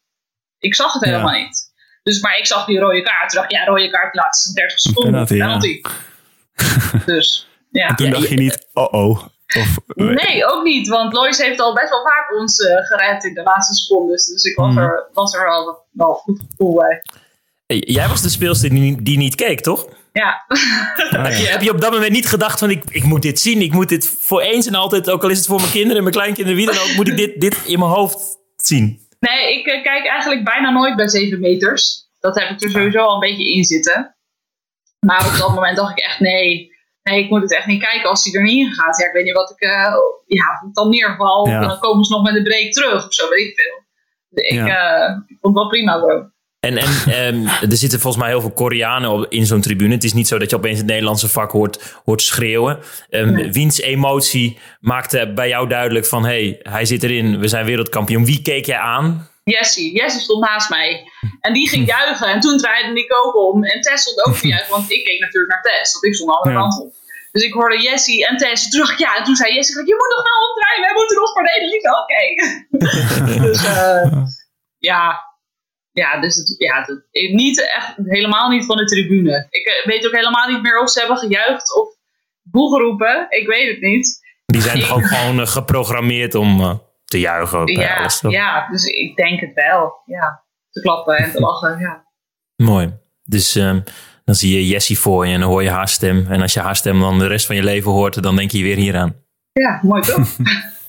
Ik zag het helemaal ja. niet. Dus, maar ik zag die rode kaart. Toen dacht ik, ja, rode kaart, laatste 30 seconden. Penalty. penalty. Ja. Dus, ja. En toen dacht je niet, oh oh. Of, nee, ook niet. Want Lois heeft al best wel vaak ons uh, gered in de laatste secondes. Dus ik was, mhm. er, was er wel, wel goed gevoel bij. Jij was de speelster die, die niet keek, toch? Ja. heb, je, heb, je, op dat moment niet gedacht van ik, ik moet dit zien. Ik moet dit voor eens en altijd, ook al is het voor mijn kinderen en mijn kleinkinderen, wie dan ook, moet ik dit, dit in mijn hoofd zien. Nee, ik uh, kijk eigenlijk bijna nooit bij 7 meters. Dat heb ik er sowieso al een beetje in zitten. Maar op dat moment dacht ik echt, nee, nee, ik moet het echt niet kijken als hij er niet in gaat. Ja, ik weet niet wat ik, uh, ja, dan neerval. Ja. Dan komen ze nog met een break terug of zo, weet ik veel. Ik, ja. uh, ik vond het wel prima zo. En, en um, er zitten volgens mij heel veel Koreanen in zo'n tribune. Het is niet zo dat je opeens het Nederlandse vak hoort, hoort schreeuwen. Um, nee. Wiens emotie maakte bij jou duidelijk van... hé, hey, hij zit erin, we zijn wereldkampioen. Wie keek jij aan? Jessie. Jessie stond naast mij. En die ging juichen. En toen draaide ik ook om. En Tess stond ook te juichen. Want ik keek natuurlijk naar Tess. Want ik stond de kant op. Dus ik hoorde Jessie en Tess. Toen dacht ik, ja. En toen zei Jessie, je moet nog wel omdraaien. Wij moeten nog verdedigen. Ik oké. dus uh, ja, ja, dus het, ja, het, niet echt, helemaal niet van de tribune. Ik weet ook helemaal niet meer of ze hebben gejuicht of boel geroepen. Ik weet het niet. Die zijn toch ook gewoon geprogrammeerd om te juichen? Ja, ja, dus ik denk het wel. Ja, te klappen en te lachen, ja. Mooi. Dus um, dan zie je Jessie voor je en dan hoor je haar stem. En als je haar stem dan de rest van je leven hoort, dan denk je weer hieraan. Ja, mooi toch?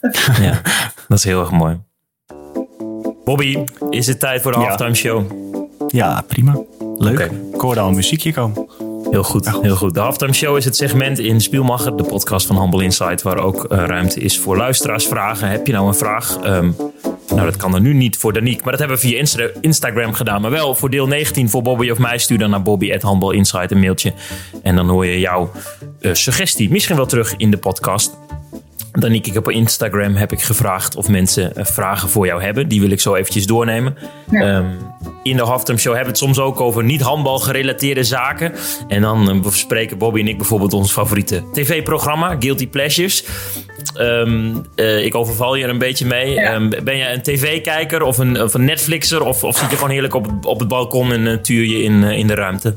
ja, dat is heel erg mooi. Bobby, is het tijd voor de halftime show? Ja, prima. Leuk. Okay. Ik hoorde al een muziekje komen. Heel goed, heel goed. De Halftime Show is het segment in Spielmacher, de podcast van Humble Insight, waar ook uh, ruimte is voor luisteraarsvragen. Heb je nou een vraag? Um, nou, dat kan er nu niet voor Danique, maar dat hebben we via Insta Instagram gedaan. Maar wel voor deel 19 voor Bobby of mij. Stuur dan naar Bobby at Humble Insight een mailtje. En dan hoor je jouw uh, suggestie misschien wel terug in de podcast. Danique, ik op Instagram heb ik gevraagd of mensen uh, vragen voor jou hebben. Die wil ik zo eventjes doornemen. Ja. Um, in de Halftime Show hebben we het soms ook over niet-handbal gerelateerde zaken. En dan bespreken Bobby en ik bijvoorbeeld ons favoriete tv-programma, Guilty Pleasures. Um, uh, ik overval je er een beetje mee. Ja. Um, ben je een tv-kijker of een, of een Netflixer? Of, of zit je gewoon heerlijk op, op het balkon en uh, tuur je in, in de ruimte?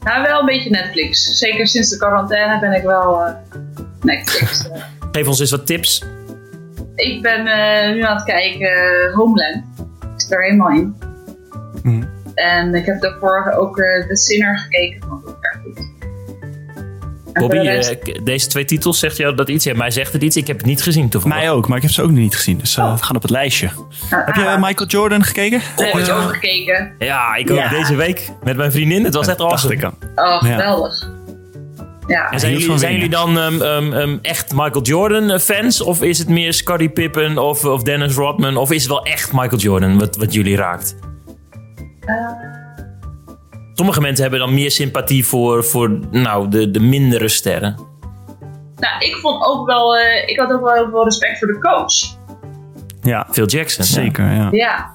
Nou, wel een beetje Netflix. Zeker sinds de quarantaine ben ik wel Netflix. Geef ons eens wat tips. Ik ben nu aan het kijken Homeland. Ik zit er helemaal in. Mm. En ik heb daarvoor ook uh, The Sinner gekeken. Vond ik erg goed. Bobby, uh, deze twee titels, zegt jou dat iets? Ja, mij zegt het iets. Ik heb het niet gezien toevallig. Mij ook, maar ik heb ze ook nog niet gezien. Dus uh, oh. we gaan op het lijstje. heb je Michael Jordan gekeken? Nee, heb je ook gekeken. Ja, ik ook ja. deze week met mijn vriendin. Het was echt awesome. Oh, geweldig. Ja. En zijn, jullie, zijn jullie dan um, um, um, echt Michael Jordan fans? Of is het meer Scottie Pippen of, of Dennis Rodman? Of is het wel echt Michael Jordan wat, wat jullie raakt? Sommige mensen hebben dan meer sympathie voor, voor nou, de, de mindere sterren. Nou, ik vond ook wel, uh, ik had ook wel heel veel respect voor de coach. Ja, Phil Jackson. Zeker, ja. ja.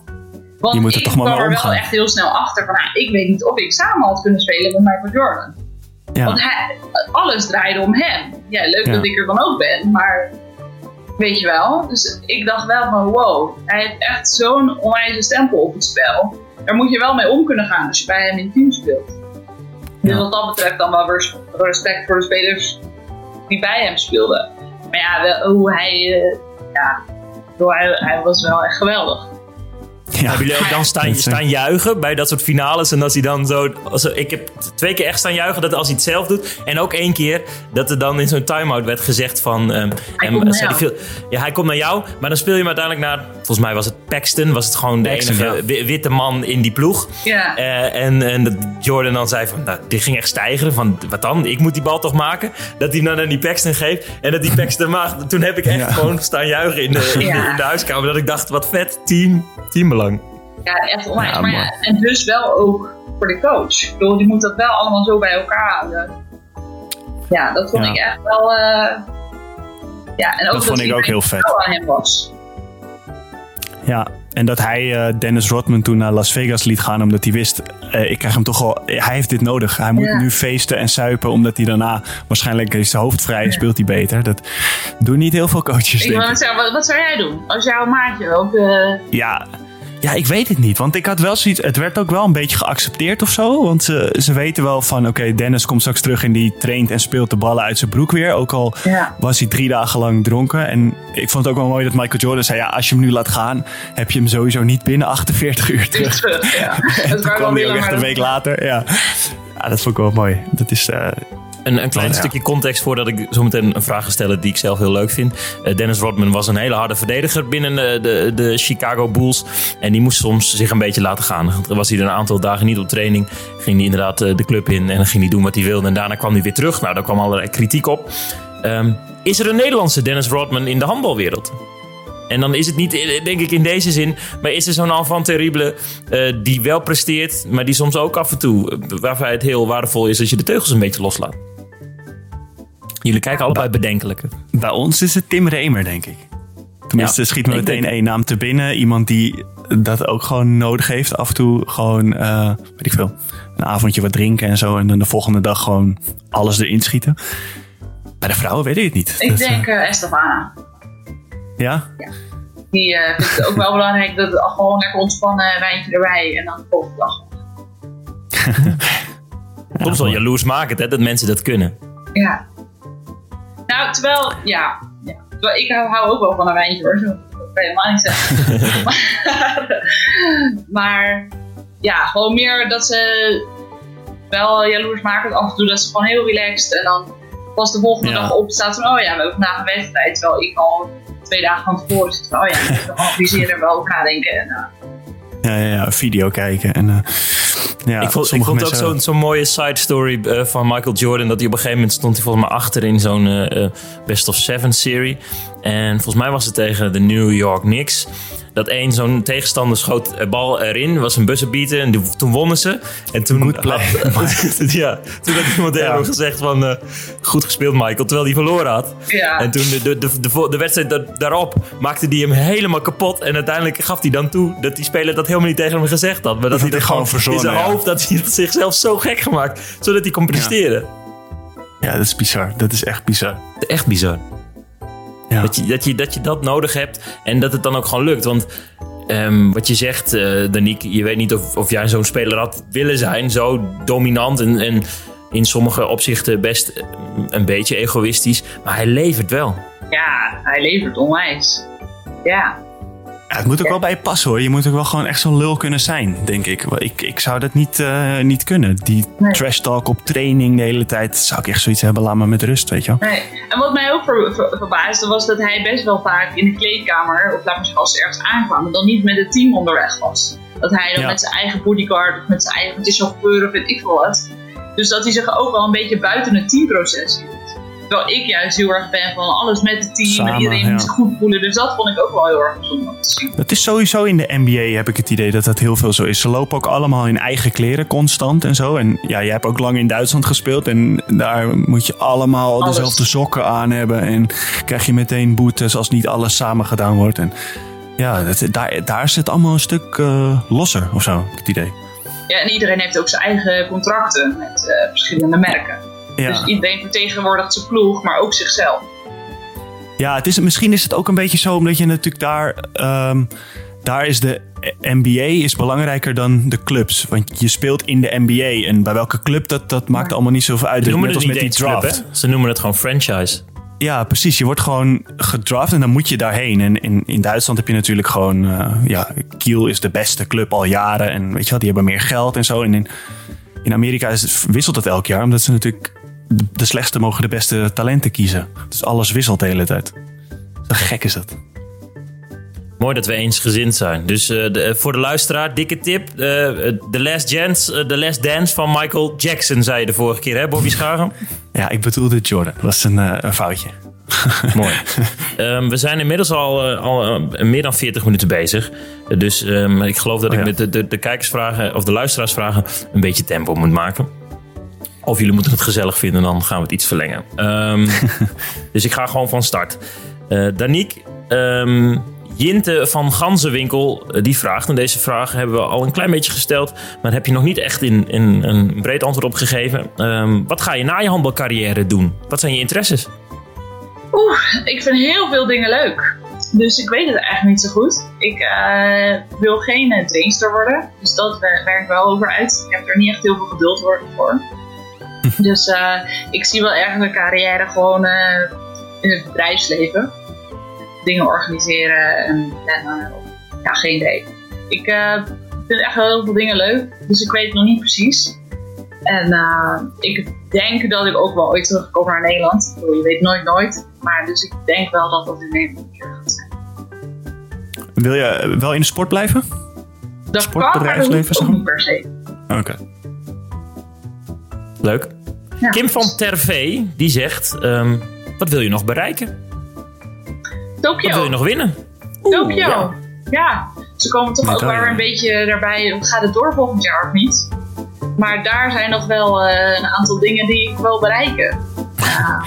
Want je moet er toch maar kwam er wel echt heel snel achter van, nou, ik weet niet of ik samen had kunnen spelen met Michael Jordan. Ja. Want hij, alles draaide om hem. Ja, leuk ja. dat ik er dan ook ben, maar weet je wel. Dus ik dacht wel van, wow, hij heeft echt zo'n onwijze stempel op het spel daar moet je wel mee om kunnen gaan als je bij hem in team speelt. Dus wat dat betreft dan wel respect voor de spelers die bij hem speelden. Maar ja, hoe hij, uh, ja, hij, hij was wel echt geweldig. Ja. Hebben jullie ook dan staan, staan juichen bij dat soort finales? En als hij dan zo. Als, ik heb twee keer echt staan juichen dat als hij het zelf doet. En ook één keer dat er dan in zo'n time-out werd gezegd van. Um, hij, komt naar jou. Veel, ja, hij komt naar jou. Maar dan speel je hem uiteindelijk naar. Volgens mij was het Paxton. Was het gewoon de enige witte man in die ploeg. Ja. Uh, en, en dat Jordan dan zei van. Nou, dit ging echt stijgeren. Van wat dan? Ik moet die bal toch maken? Dat hij dan aan die Paxton geeft. En dat die Paxton maakt. Toen heb ik echt ja. gewoon staan juichen in de, in, de, in de huiskamer. Dat ik dacht, wat vet. Team. Teambelang. Ja, echt onwijs. Ja, maar ja, en dus wel ook voor de coach. Ik bedoel, die moet dat wel allemaal zo bij elkaar houden. Ja, dat vond ik echt wel... Uh, ja, en ook dat, vond ik ook heel vet. aan hem was. Ja, en dat hij uh, Dennis Rodman toen naar Las Vegas liet gaan, omdat hij wist, uh, ik krijg hem toch wel, hij heeft dit nodig. Hij moet nu feesten en suipen, omdat hij daarna waarschijnlijk is zijn hoofd vrij, ja. speelt hij beter. Dat doen niet heel veel coaches. Ik denk wat, wat, zou jij doen als jouw maatje ook? Uh... Ja, ja, ik weet het niet. Want ik had wel zoiets. Het werd ook wel een beetje geaccepteerd of zo. Want ze, ze weten wel van: oké, Dennis komt straks terug en die traint en speelt de ballen uit zijn broek weer. Ook al ja. was hij drie dagen lang dronken. En ik vond het ook wel mooi dat Michael Jordan zei: ja, als je hem nu laat gaan, heb je hem sowieso niet binnen 48 uur terug. terug ja. en toen kwam hij ook echt een week later. Ja. ja, dat vond ik wel mooi. Dat is. Uh, een, een klein oh, ja. stukje context voordat ik zo meteen een vraag ga stellen die ik zelf heel leuk vind. Uh, Dennis Rodman was een hele harde verdediger binnen de, de, de, Chicago Bulls. En die moest soms zich een beetje laten gaan. Dan was hij er een aantal dagen niet op training. Ging hij inderdaad uh, de club in en dan ging hij doen wat hij wilde. En daarna kwam hij weer terug. Nou, daar kwam allerlei kritiek op. Um, is er een Nederlandse Dennis Rodman in de handbalwereld? En dan is het niet, denk ik, in deze zin. Maar is er zo'n enfant terrible uh, die wel presteert, maar die soms ook af en toe, waarvan het heel waardevol is als je de teugels een beetje loslaat? Jullie kijken allebei bedenkelijke. Bij ons is het Tim Remer, denk ik. Tenminste, ja, schiet me meteen één naam te binnen. Iemand die dat ook gewoon nodig heeft. Af en toe gewoon, uh, weet ik veel, een avondje wat drinken en zo. En dan de volgende dag gewoon alles erin schieten. Bij de vrouwen weet ik het niet. Ik dat, denk uh, Estefana. Ja? Ja. Die uh, vindt het ook wel belangrijk dat het gewoon lekker ontspannen wijntje erbij en dan de volgende dag. Soms wel jaloers maken, hè, dat mensen dat kunnen. Ja. Nou, terwijl, ja. ja. Terwijl ik hou, hou ook wel van een wijntje hoor. Zo kan je helemaal niet zeggen. maar, maar ja, gewoon meer dat ze wel jaloers maken af en toe. Dat ze gewoon heel relaxed en dan pas de volgende dag op staat van, oh ja, we hebben vandaag een wedstrijd. Terwijl ik al twee dagen van tevoren zit van, oh ja, ik moet en wel over nadenken. En, uh, ja, ja, video kijken. En, uh, ja, ik vond, ik vond ook zo'n zo'n mooie side story uh, van Michael Jordan. Dat hij op een gegeven moment stond hij volgens mij achter in zo'n uh, Best of Seven serie. En volgens mij was het tegen de New York Knicks dat één zo'n tegenstander schoot de bal erin, was een buzzer en toen wonnen ze. En toen, Good play. Had, ja, toen had iemand hem gezegd van, uh, goed gespeeld Michael, terwijl hij verloren had. Ja. En toen de, de, de, de, de wedstrijd daarop maakte hij hem helemaal kapot. En uiteindelijk gaf hij dan toe dat die speler dat helemaal niet tegen hem gezegd had. Maar dat, dat hij gewoon verzonnen, in zijn hoofd, dat hij het zichzelf zo gek gemaakt, zodat hij kon presteren. Ja. ja, dat is bizar. Dat is echt bizar. Echt bizar. Ja. Dat, je, dat, je, dat je dat nodig hebt en dat het dan ook gewoon lukt. Want um, wat je zegt, uh, Danique, je weet niet of, of jij zo'n speler had willen zijn. Zo dominant en, en in sommige opzichten best een beetje egoïstisch. Maar hij levert wel. Ja, hij levert onwijs. Ja. Ja, het moet ook wel bij je passen hoor. Je moet ook wel gewoon echt zo'n lul kunnen zijn, denk ik. Ik, ik zou dat niet, uh, niet kunnen. Die nee. trash talk op training de hele tijd. Zou ik echt zoiets hebben, laat me met rust, weet je wel. Nee. En wat mij ook ver, ver, verbaasde was dat hij best wel vaak in de kleedkamer, of laat maar zeggen, als ze ergens aankwamen, dan niet met het team onderweg was. Dat hij dan ja. met zijn eigen bodyguard of met zijn eigen chauffeur of weet ik veel wat. Dus dat hij zich ook wel een beetje buiten het teamproces hield. Terwijl ik juist heel erg ben van alles met het team Samen, en iedereen ja. moet zich goed voelen. Dus dat vond ik ook wel heel erg bijzonder om te zien. Het is sowieso in de NBA heb ik het idee dat dat heel veel zo is. Ze lopen ook allemaal in eigen kleren constant en zo. En ja, jij hebt ook lang in Duitsland gespeeld. En daar moet je allemaal alles. dezelfde sokken aan hebben. En krijg je meteen boetes als niet alles samen gedaan wordt. En ja, dat, daar, daar het allemaal een stuk uh, losser of zo, het idee. Ja, en iedereen heeft ook zijn eigen contracten met uh, verschillende merken. Ja. Dus iedereen vertegenwoordigt zijn ploeg, maar ook zichzelf. Ja, het is, misschien is het ook een beetje zo omdat je natuurlijk daar... Um, daar is de NBA is belangrijker dan de clubs. Want je speelt in de NBA. En bij welke club, dat, dat maakt allemaal niet zoveel uit. Ze noemen het met die draft. Club, Ze noemen het gewoon franchise. Ja, precies. Je wordt gewoon gedraft en dan moet je daarheen. En in, in Duitsland heb je natuurlijk gewoon... Uh, ja, Kiel is de beste club al jaren. En weet je wel, die hebben meer geld en zo. En in, in Amerika is het, wisselt dat elk jaar. Omdat ze natuurlijk de slechtste mogen de beste talenten kiezen. Dus alles wisselt de hele tijd. Zo gek is dat. Mooi dat we eensgezind zijn. Dus uh, de, voor de luisteraar, dikke tip. Uh, The, Last Dance, uh, The Last Dance van Michael Jackson, zei je de vorige keer, hè, Bobby Schagen? Ja, ik bedoelde Jordan. Dat was een, een foutje. Mooi. Um, we zijn inmiddels al, al meer dan 40 minuten bezig. Dus um, ik geloof dat oh, ik met de, de, de kijkersvragen of de luisteraarsvragen een beetje tempo moet maken. Of jullie moeten het gezellig vinden, dan gaan we het iets verlengen. Um, dus ik ga gewoon van start. Uh, Daniek, um, Jinte van Ganzenwinkel, die vraagt. En deze vraag hebben we al een klein beetje gesteld. Maar heb je nog niet echt in, in een breed antwoord op gegeven. Um, wat ga je na je handbalcarrière doen? Wat zijn je interesses? Oeh, ik vind heel veel dingen leuk. Dus ik weet het eigenlijk niet zo goed. Ik uh, wil geen trainster worden. Dus dat werkt wel over uit. Ik heb er niet echt heel veel geduld voor. dus uh, ik zie wel ergens een carrière gewoon uh, in het bedrijfsleven. Dingen organiseren en, en uh, ja, geen idee. Ik vind echt heel veel dingen leuk, dus ik weet het nog niet precies. En ik denk dat ik ook wel ooit terugkom naar Nederland. Je weet nooit nooit. Maar dus ik denk wel dat dat in Nederland een keer gaat zijn. Wil je wel in de sport blijven? Dat Sportbedrijfsleven, zeg maar? Niet per se. Oké. Okay. Leuk. Ja. Kim van Tervee, die zegt... Um, wat wil je nog bereiken? Tokio. Wat wil je nog winnen? Tokio. Ja. ja. Ze komen toch ook weer een beetje daarbij... Gaat het door volgend jaar of niet? Maar daar zijn nog wel uh, een aantal dingen die ik wil bereiken. Ja.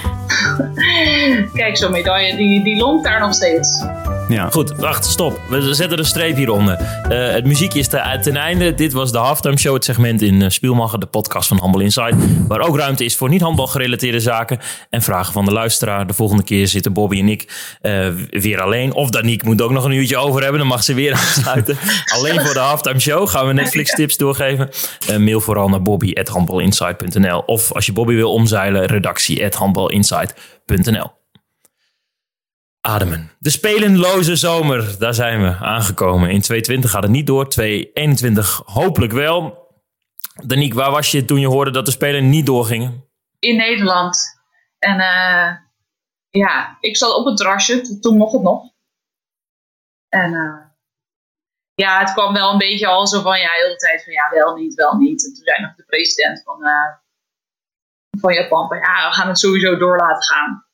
Kijk, zo'n medaille, die, die longt daar nog steeds. Ja. Goed, wacht, stop. We zetten een streep hieronder. Uh, het muziekje is te, ten einde. Dit was de Halftime Show, het segment in uh, Spielmacher, de podcast van Handbal Inside. Waar ook ruimte is voor niet-handbal gerelateerde zaken en vragen van de luisteraar. De volgende keer zitten Bobby en ik uh, weer alleen. Of Danique moet ook nog een uurtje over hebben, dan mag ze weer aansluiten. alleen voor de Halftime Show gaan we Netflix tips doorgeven. mail vooral naar bobby.handbalinsight.nl Of als je Bobby wil omzeilen, redactie.handbalinsight.nl ademen. De spelenloze zomer, daar zijn we aangekomen. In 2020 gaat het niet door, 2021 hopelijk wel. Danique, waar was je toen je hoorde dat de Spelen niet doorgingen? In Nederland. En uh, ja, ik zat op het terrasje, toen mocht het nog. En uh, ja, het kwam wel een beetje al zo van, ja, de hele tijd van, ja, wel niet, wel niet. En toen zei nog de president van, uh, van Japan, van, ja, we gaan het sowieso door laten gaan.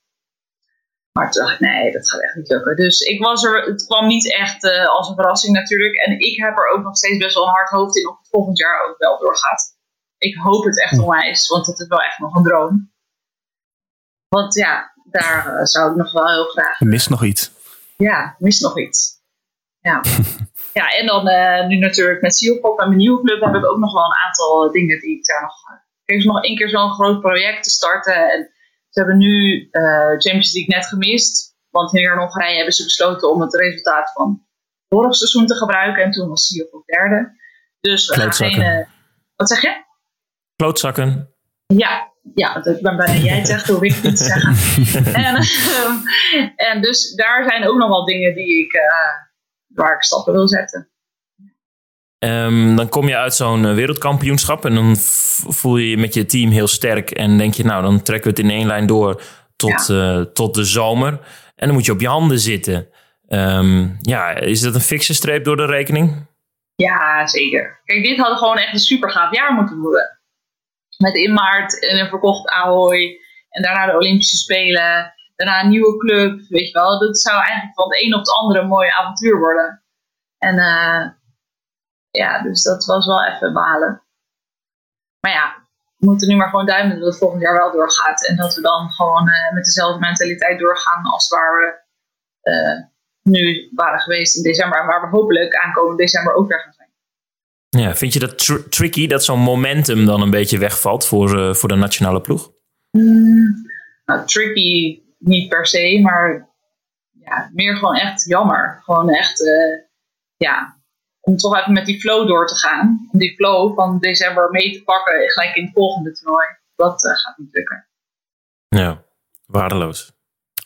Maar toen dacht ik, nee, dat gaat echt niet lukken. Dus ik was er, het kwam niet echt uh, als een verrassing natuurlijk. En ik heb er ook nog steeds best wel een hard hoofd in of het volgend jaar ook wel doorgaat. Ik hoop het echt onwijs, want het is wel echt nog een droom. Want ja, daar uh, zou ik nog wel heel graag... Er mist nog iets. Ja, mist nog iets. Ja. ja, en dan uh, nu natuurlijk met Sealpop en mijn nieuwe club heb ik ook nog wel een aantal dingen die ik daar nog... Ik heb nog één keer zo'n groot project te starten en ze hebben nu uh, Champions League net gemist. Want hier in Hongarije hebben ze besloten om het resultaat van vorig seizoen te gebruiken. En toen was Siop op derde. Dus we gaan geen... Uh, wat zeg je? Klootzakken. Ja, ja, dat ben bijna jij het zegt, hoef ik niet te zeggen. en, uh, en dus daar zijn ook nog wel dingen die ik, waar ik stappen wil zetten. Um, dan kom je uit zo'n wereldkampioenschap en dan voel je je met je team heel sterk. En denk je, nou, dan trekken we het in één lijn door tot, ja. uh, tot de zomer. En dan moet je op je handen zitten. Um, ja, is dat een fikse streep door de rekening? Ja, zeker. Kijk, dit had gewoon echt een super gaaf jaar moeten worden. Met in maart een verkocht Ahoy. En daarna de Olympische Spelen. Daarna een nieuwe club. Weet je wel, dat zou eigenlijk van het een op het andere een mooi avontuur worden. En uh, ja, dus dat was wel even balen. Maar ja, we moeten nu maar gewoon duimen dat het volgend jaar wel doorgaat. En dat we dan gewoon uh, met dezelfde mentaliteit doorgaan als waar we uh, nu waren geweest in december. En waar we hopelijk aankomend december ook weer gaan zijn. Ja, vind je dat tr tricky dat zo'n momentum dan een beetje wegvalt voor, uh, voor de nationale ploeg? Mm, nou, tricky niet per se, maar ja, meer gewoon echt jammer. Gewoon echt, ja, om toch even met die flow door te gaan. Om die flow van december mee te pakken gelijk in het volgende toernooi. Dat uh, gaat niet lukken. Ja, waardeloos.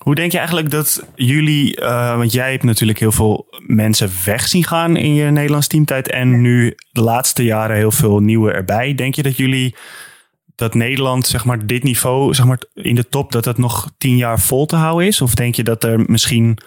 Hoe denk je eigenlijk dat jullie, uh, want jij hebt natuurlijk heel veel mensen weg zien gaan in je Nederlands teamtijd en nu de laatste jaren heel veel nieuwe erbij. Denk je dat jullie, dat Nederland, zeg maar, dit niveau, zeg maar, in de top, dat dat nog tien jaar vol te houden is? Of denk je dat er misschien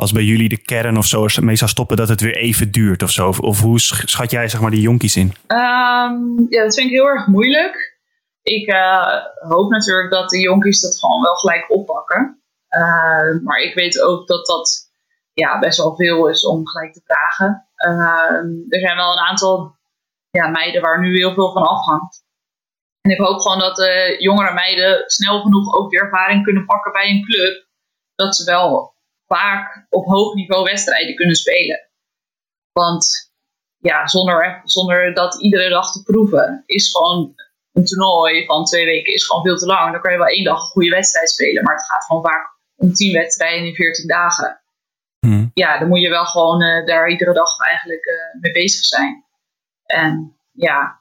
als bij jullie de kern of zo mee zou stoppen, dat het weer even duurt of zo? Of, hoe schat jij zeg maar die jonkies in? Um, ja, dat vind ik heel erg moeilijk. Ik uh, hoop natuurlijk dat de jonkies dat gewoon wel gelijk oppakken. Uh, maar ik weet ook dat dat ja, best wel veel is om gelijk te vragen. Uh, er zijn wel een aantal ja, meiden waar nu heel veel van afhangt. En ik hoop gewoon dat de jongere meiden snel genoeg ook de ervaring kunnen pakken bij een club. Dat ze wel vaak op hoog niveau wedstrijden kunnen spelen. Want ja, zonder, zonder dat iedere dag te proeven, is gewoon een toernooi van twee weken is gewoon veel te lang. Dan kan je wel één dag een goede wedstrijd spelen, maar het gaat gewoon vaak om tien wedstrijden in veertien dagen. Hmm. Ja, dan moet je wel gewoon uh, daar iedere dag eigenlijk uh, mee bezig zijn. En ja,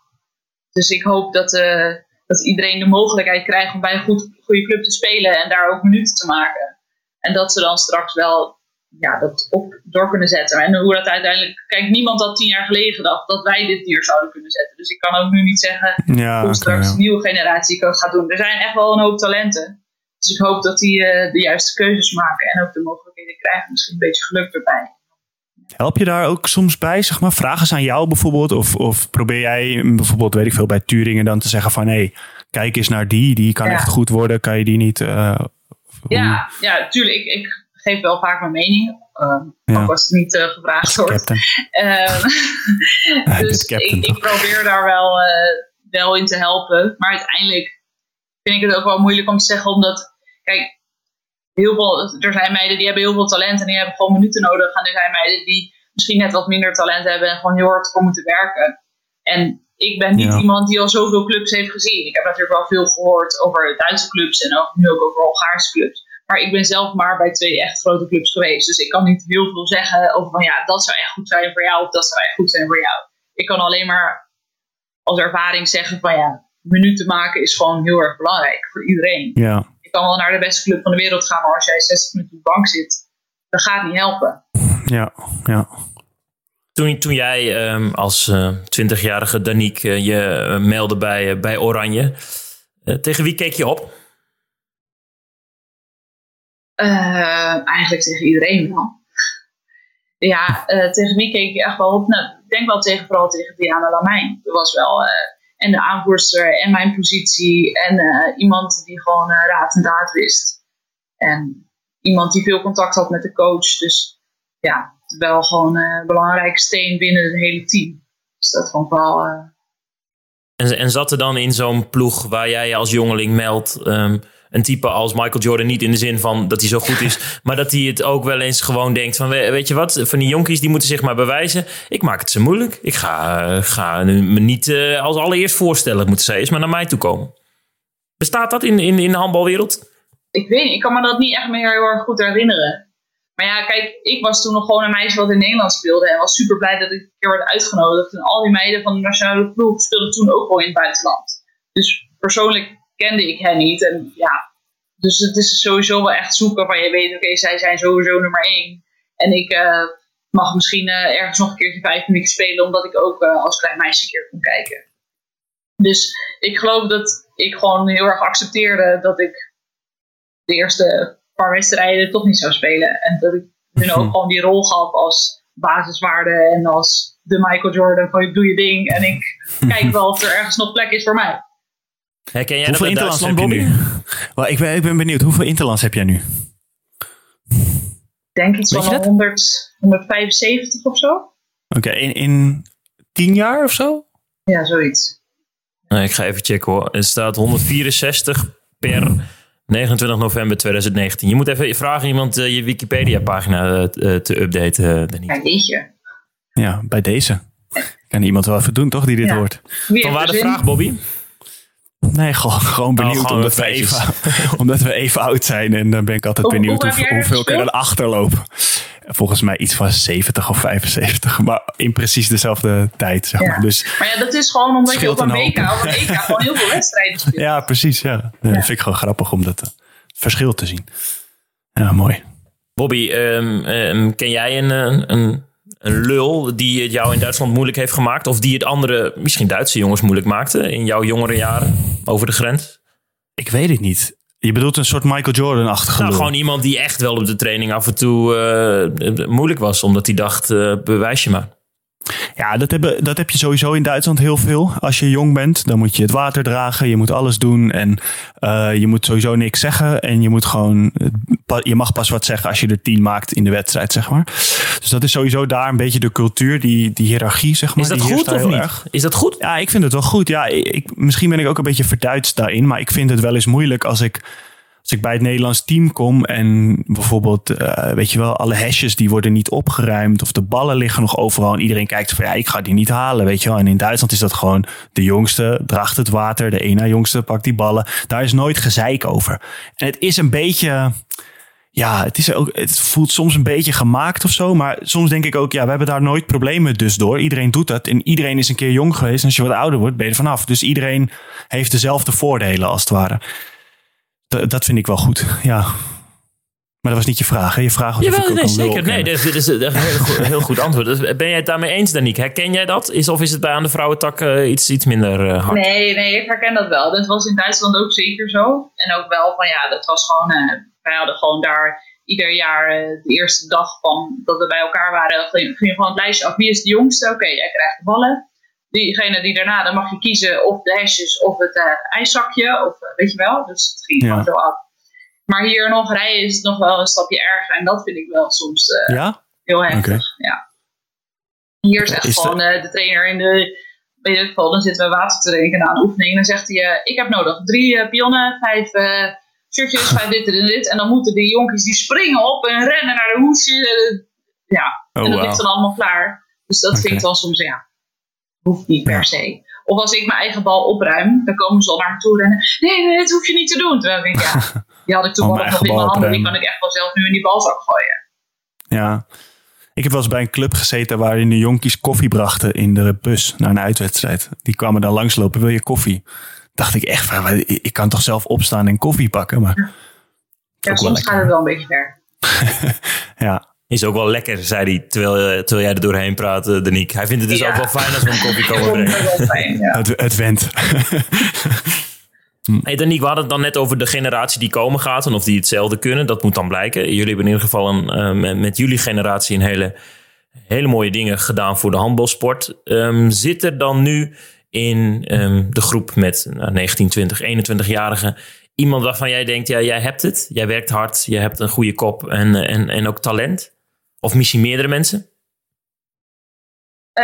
dus ik hoop dat, uh, dat iedereen de mogelijkheid krijgt om bij een goed, goede club te spelen en daar ook minuten te maken. En dat ze dan straks wel ja, dat op door kunnen zetten. En hoe dat uiteindelijk. Kijk, niemand had tien jaar geleden gedacht dat wij dit hier zouden kunnen zetten. Dus ik kan ook nu niet zeggen ja, hoe straks ja. de nieuwe generatie dat gaat doen. Er zijn echt wel een hoop talenten. Dus ik hoop dat die uh, de juiste keuzes maken en ook de mogelijkheden krijgen. Misschien een beetje geluk erbij. Help je daar ook soms bij, zeg maar? Vragen ze aan jou bijvoorbeeld? Of, of probeer jij bijvoorbeeld, weet ik veel, bij Turingen dan te zeggen van... hé, hey, kijk eens naar die, die kan echt goed worden. Kan je die niet... Uh, ja, ja, tuurlijk. Ik, ik geef wel vaak mijn mening. Uh, ja. Ook was het niet uh, gevraagd wordt. Uh, dus ik, ik, probeer daar wel, wel in te helpen. Maar uiteindelijk vind ik het ook wel moeilijk om te zeggen. Omdat, kijk, heel veel, er zijn meiden die hebben heel veel talent en die hebben gewoon minuten nodig. En er zijn meiden die misschien net wat minder talent hebben en gewoon heel hard voor moeten werken. En ik ben niet iemand die al zoveel clubs heeft gezien. Ik heb natuurlijk wel veel gehoord over Duitse clubs en ook, nu ook over Hongaarse clubs. Maar ik ben zelf maar bij twee echt grote clubs geweest. Dus ik kan niet heel veel zeggen over van ja, dat zou echt goed zijn voor jou of dat zou echt goed zijn voor jou. Ik kan alleen maar als ervaring zeggen van ja, minuten maken is gewoon heel erg belangrijk voor iedereen. Ja. Je kan wel naar de beste club van de wereld gaan, maar als jij 60 minuten op de bank zit, dat gaat niet helpen. Ja, ja. Toen, toen jij um, als uh, 20-jarige Daniek uh, je uh, meldde bij, bij Oranje, tegen wie keek je op? eigenlijk tegen iedereen wel. Ja, tegen wie keek je echt wel op? Nou, ik denk wel tegen, vooral tegen Diana Lamijn. Dat was wel en de aanvoerster en mijn positie en iemand die gewoon raad en daad wist. En iemand die veel contact had met de coach. Dus ja, wel gewoon een belangrijke steen binnen het hele team. Dus dat vond ik wel. Uh... En, en zat er dan in zo'n ploeg waar jij je als jongeling meldt. Um, een type als Michael Jordan niet in de zin van dat hij zo goed is, maar dat hij het ook wel eens gewoon denkt van weet je wat, van die jonkies die moeten zich maar bewijzen. Ik maak het ze moeilijk. Ik ga, ga me niet als allereerst voorstellen, moeten zij eens maar naar mij toe komen. Bestaat dat in, in, in de handbalwereld? Ik weet niet, ik kan me dat niet echt meer heel erg goed herinneren. Maar ja, kijk, ik was toen nog gewoon een meisje wat in Nederland speelde. En was super blij dat ik een keer werd uitgenodigd. En al die meiden van de nationale ploeg speelden toen ook wel in het buitenland. Dus persoonlijk kende ik hen niet. En ja, dus het is sowieso wel echt zoeken van je weet, oké, zij zijn sowieso nummer één. En ik uh, mag misschien uh, ergens nog een keertje vijf minuten spelen, omdat ik ook uh, als klein meisje een keer kon kijken. Dus ik geloof dat ik gewoon heel erg accepteerde dat ik de eerste paar wedstrijden toch niet zou spelen. En dat ik hun ook gewoon die rol gaf als basiswaarde en als de Michael Jordan van doe je ding en ik kijk wel of er ergens nog plek is voor mij. Herken jij hoeveel interlands heb je nu? Well, ik, ben, ik ben benieuwd, hoeveel interlands heb jij nu? Ik denk iets van 100, 175 of zo. Oké, okay, in, in 10 jaar of zo? Ja, zoiets. Nou, ik ga even checken hoor. Er staat 164 per 29 november 2019. Je moet even vragen iemand uh, je Wikipedia-pagina uh, te updaten, uh, Ja, deze. Ja, bij deze. Kan iemand wel even doen, toch, die dit ja. hoort. Van waar de vraag, Bobby? Nee, gewoon, gewoon benieuwd oh, gewoon omdat, we even, omdat we even oud zijn. En dan ben ik altijd benieuwd hoe, hoeveel ik er achterlopen. Volgens mij iets van 70 of 75. Maar in precies dezelfde tijd, zeg maar. Dus maar ja, dat is gewoon omdat je op een WK, op een EK gewoon heel veel wedstrijden speelt. Ja, precies. Ja. Dat vind ik gewoon grappig om dat verschil te zien. Ja, mooi. Bobby, um, um, ken jij een, een, een lul die het jou in Duitsland moeilijk heeft gemaakt? Of die het andere, misschien Duitse jongens moeilijk maakte in jouw jongere jaren over de grens? Ik weet het niet. Je bedoelt een soort Michael Jordan-achtige nou, gewoon iemand die echt wel op de training af en toe uh, moeilijk was. Omdat hij dacht, uh, bewijs je maar. Ja, dat, hebben, dat heb je sowieso in Duitsland heel veel. Als je jong bent, dan moet je het water dragen. Je moet alles doen. En uh, je moet sowieso niks zeggen. En je moet gewoon. Je mag pas wat zeggen als je er tien maakt in de wedstrijd, zeg maar. Dus dat is sowieso daar een beetje de cultuur, die, die hiërarchie, zeg maar. Is dat die goed of niet? Erg. Is dat goed? Ja, ik vind het wel goed. Ja, ik, misschien ben ik ook een beetje verduidst daarin. Maar ik vind het wel eens moeilijk als ik als ik bij het Nederlands team kom en bijvoorbeeld, uh, weet je wel, alle hesjes die worden niet opgeruimd of de ballen liggen nog overal en iedereen kijkt van ja, ik ga die niet halen, weet je wel. En in Duitsland is dat gewoon de jongste draagt het water, de ene jongste pakt die ballen. Daar is nooit gezeik over. En het is een beetje, ja, het, is ook, het voelt soms een beetje gemaakt of zo. Maar soms denk ik ook, ja, we hebben daar nooit problemen dus door. Iedereen doet dat. En iedereen is een keer jong geweest. En als je wat ouder wordt, ben je er vanaf. Dus iedereen heeft dezelfde voordelen als het ware dat vind ik wel goed, ja. Maar dat was niet je vraag, hè? Je vraag was Jawel, nee, zeker. Nee, dit is, een heel, goed, heel goed antwoord. Dus ben jij het daarmee eens, Daniek? Herken jij dat? Is, of is het bij aan de vrouwentak uh, iets, iets minder uh, hard? Nee, nee, ik herken dat wel. Dat was in Duitsland ook zeker zo. En ook wel van, ja, dat was gewoon... Uh, wij hadden gewoon daar ieder jaar de eerste dag van dat we bij elkaar waren... ging, ging gewoon het lijstje af. Wie is de jongste? Oké, okay, jij krijgt de ballen diegene die daarna, dan mag je kiezen of de hesjes of het uh, ijszakje, of uh, weet je wel. Dus het ging gewoon zo af. Maar hier in Hongarije is het nog wel een stapje erger en dat vind ik wel soms uh, ja? heel heftig. Ja. Hier is echt is gewoon de... de trainer in de, weet je dan zitten we water te drinken aan de oefening en dan zegt hij, ik heb nodig drie pionnen, vijf shirtjes, vijf dit en dit. En dan moeten die jonkies die springen op en rennen naar de hoesje. Ja, Oh, en dat wauw. ligt dan allemaal klaar. Dus dat vind ik dan soms, ja, hoeft niet per se. Of als ik mijn eigen bal opruim, dan komen ze al naar me toe rennen. Nee, nee, dat hoef je niet te doen. Terwijl ik ja, die had ik mijn toevallig nog in mijn handen. Die kan ik echt wel zelf nu in die balzak gooien. Ja. Ik heb wel eens bij een club gezeten waarin de jonkies koffie brachten in de bus naar een uitwedstrijd. Die kwamen dan langslopen, wil je koffie? Dacht ik echt, van, ik kan toch zelf opstaan en koffie pakken? Maar Ja, wel soms gaat het wel een beetje ver. ja, Is ook wel lekker, zei hij, terwijl, eh, terwijl jij er doorheen praat, eh, Danique. Hij vindt het dus Ja. ook wel fijn als we een koffie komen brengen. het wel fijn, ja. het, het went. Hey Danique, we hadden het dan net over de generatie die komen gaat en of die hetzelfde kunnen. Dat moet dan blijken. Jullie hebben in ieder geval een, eh, met, met jullie generatie een hele, hele mooie dingen gedaan voor de handbalsport. Ehm, zit er dan nu in ehm, de groep met nou, 19, 20, 21-jarigen iemand waarvan jij denkt, ja, jij hebt het. Jij werkt hard, je hebt een goede kop en, en, en ook talent. Of misschien meerdere mensen.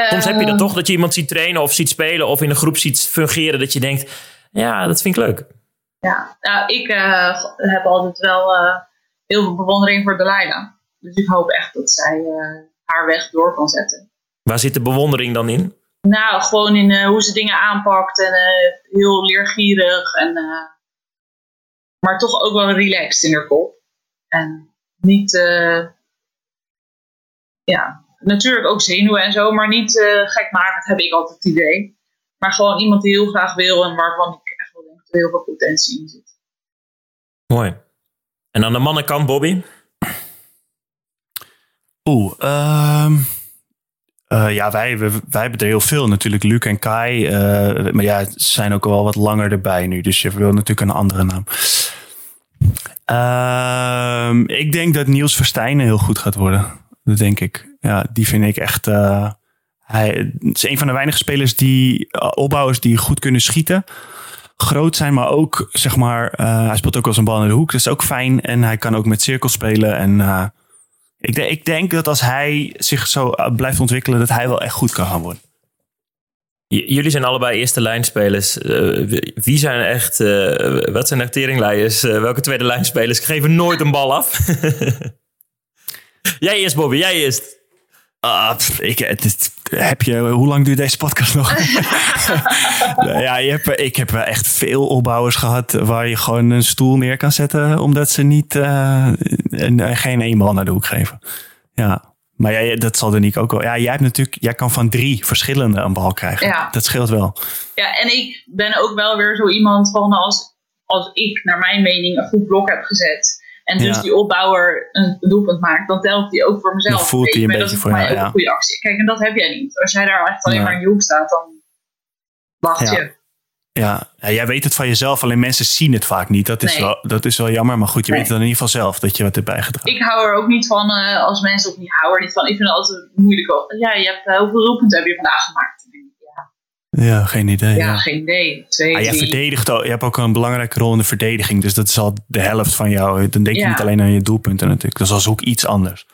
Soms heb je dat Ehm, toch, dat je iemand ziet trainen of ziet spelen of in een groep ziet fungeren. Dat je denkt, ja, dat vind ik leuk. Ja, nou, ik eh, heb altijd wel eh, heel veel bewondering voor Delilah. Dus ik hoop echt dat zij eh, haar weg door kan zetten. Waar zit de bewondering dan in? Nou, gewoon in hoe ze dingen aanpakt en heel leergierig. En, maar toch ook wel relaxed in haar kop. En niet, ja, natuurlijk ook zenuwen en zo, maar niet eh gekmakend heb ik altijd het idee. Maar gewoon iemand die heel graag wil en waarvan ik echt wel denk dat er heel veel potentie in zit. Mooi. En aan de mannenkant, Bobby? Oeh, ehm, eh, ja, wij, wij, wij hebben er heel veel natuurlijk. Luc en Kai. eh, maar ja, ze zijn ook al wel wat langer erbij nu. Dus je wil natuurlijk een andere naam. Ehm, ik denk dat Niels Verstijnen heel goed gaat worden. Dat denk ik. Ja, die vind ik echt... eh, hij het is een van de weinige spelers die... eh, opbouwers die goed kunnen schieten. Groot zijn, maar ook, zeg maar... eh, hij speelt ook wel zijn bal in de hoek. Dat is ook fijn. En hij kan ook met cirkels spelen. En... ik, de- ik denk dat als hij zich zo blijft ontwikkelen, dat hij wel echt goed kan gaan worden. Jullie zijn allebei eerste lijnspelers. Wie- zijn echt, wat zijn echt welke tweede lijnspelers geven nooit een bal af? jij eerst, Bobby, jij eerst. Ah, pff, ik, het is- heb je, hoe lang duurt deze podcast nog? Nou ja, je hebt, ik heb echt veel opbouwers gehad waar je gewoon een stoel neer kan zetten, omdat ze niet eh, een- geen één bal naar de hoek geven. Ja, maar jij, dat zal Danique ook wel. Ja, jij hebt natuurlijk, jij kan van drie verschillende een bal krijgen. Ja. Dat scheelt wel. Ja, en ik ben ook wel weer zo iemand van als, als ik, naar mijn mening, een goed blok heb gezet. En dus Ja. die opbouwer een doelpunt maakt, dan telt die ook voor mezelf. Dan voelt je. een beetje dat is voor mij jou, ja. een goede actie. Kijk, en dat heb jij niet. Als jij daar echt alleen maar in je hoek staat, dan wacht je. Ja, ja, jij weet het van jezelf, alleen mensen zien het vaak niet. Dat is, Nee. wel, dat is wel jammer, maar goed, je Nee. weet het dan in ieder geval zelf dat je wat hebt bijgedragen. Ik hou er ook niet van eh, als mensen, of niet hou er niet van. Ik vind het altijd moeilijk. Ja, je hebt, eh, hoeveel doelpunten heb je vandaag gemaakt? Ja, geen idee. ja, Ja. geen idee. Twee, Ah, jij verdedigt ook, je hebt ook een belangrijke rol in de verdediging, dus dat is al de helft van jou. Dan denk je Ja. niet alleen aan je doelpunten natuurlijk. Dat is ook iets anders.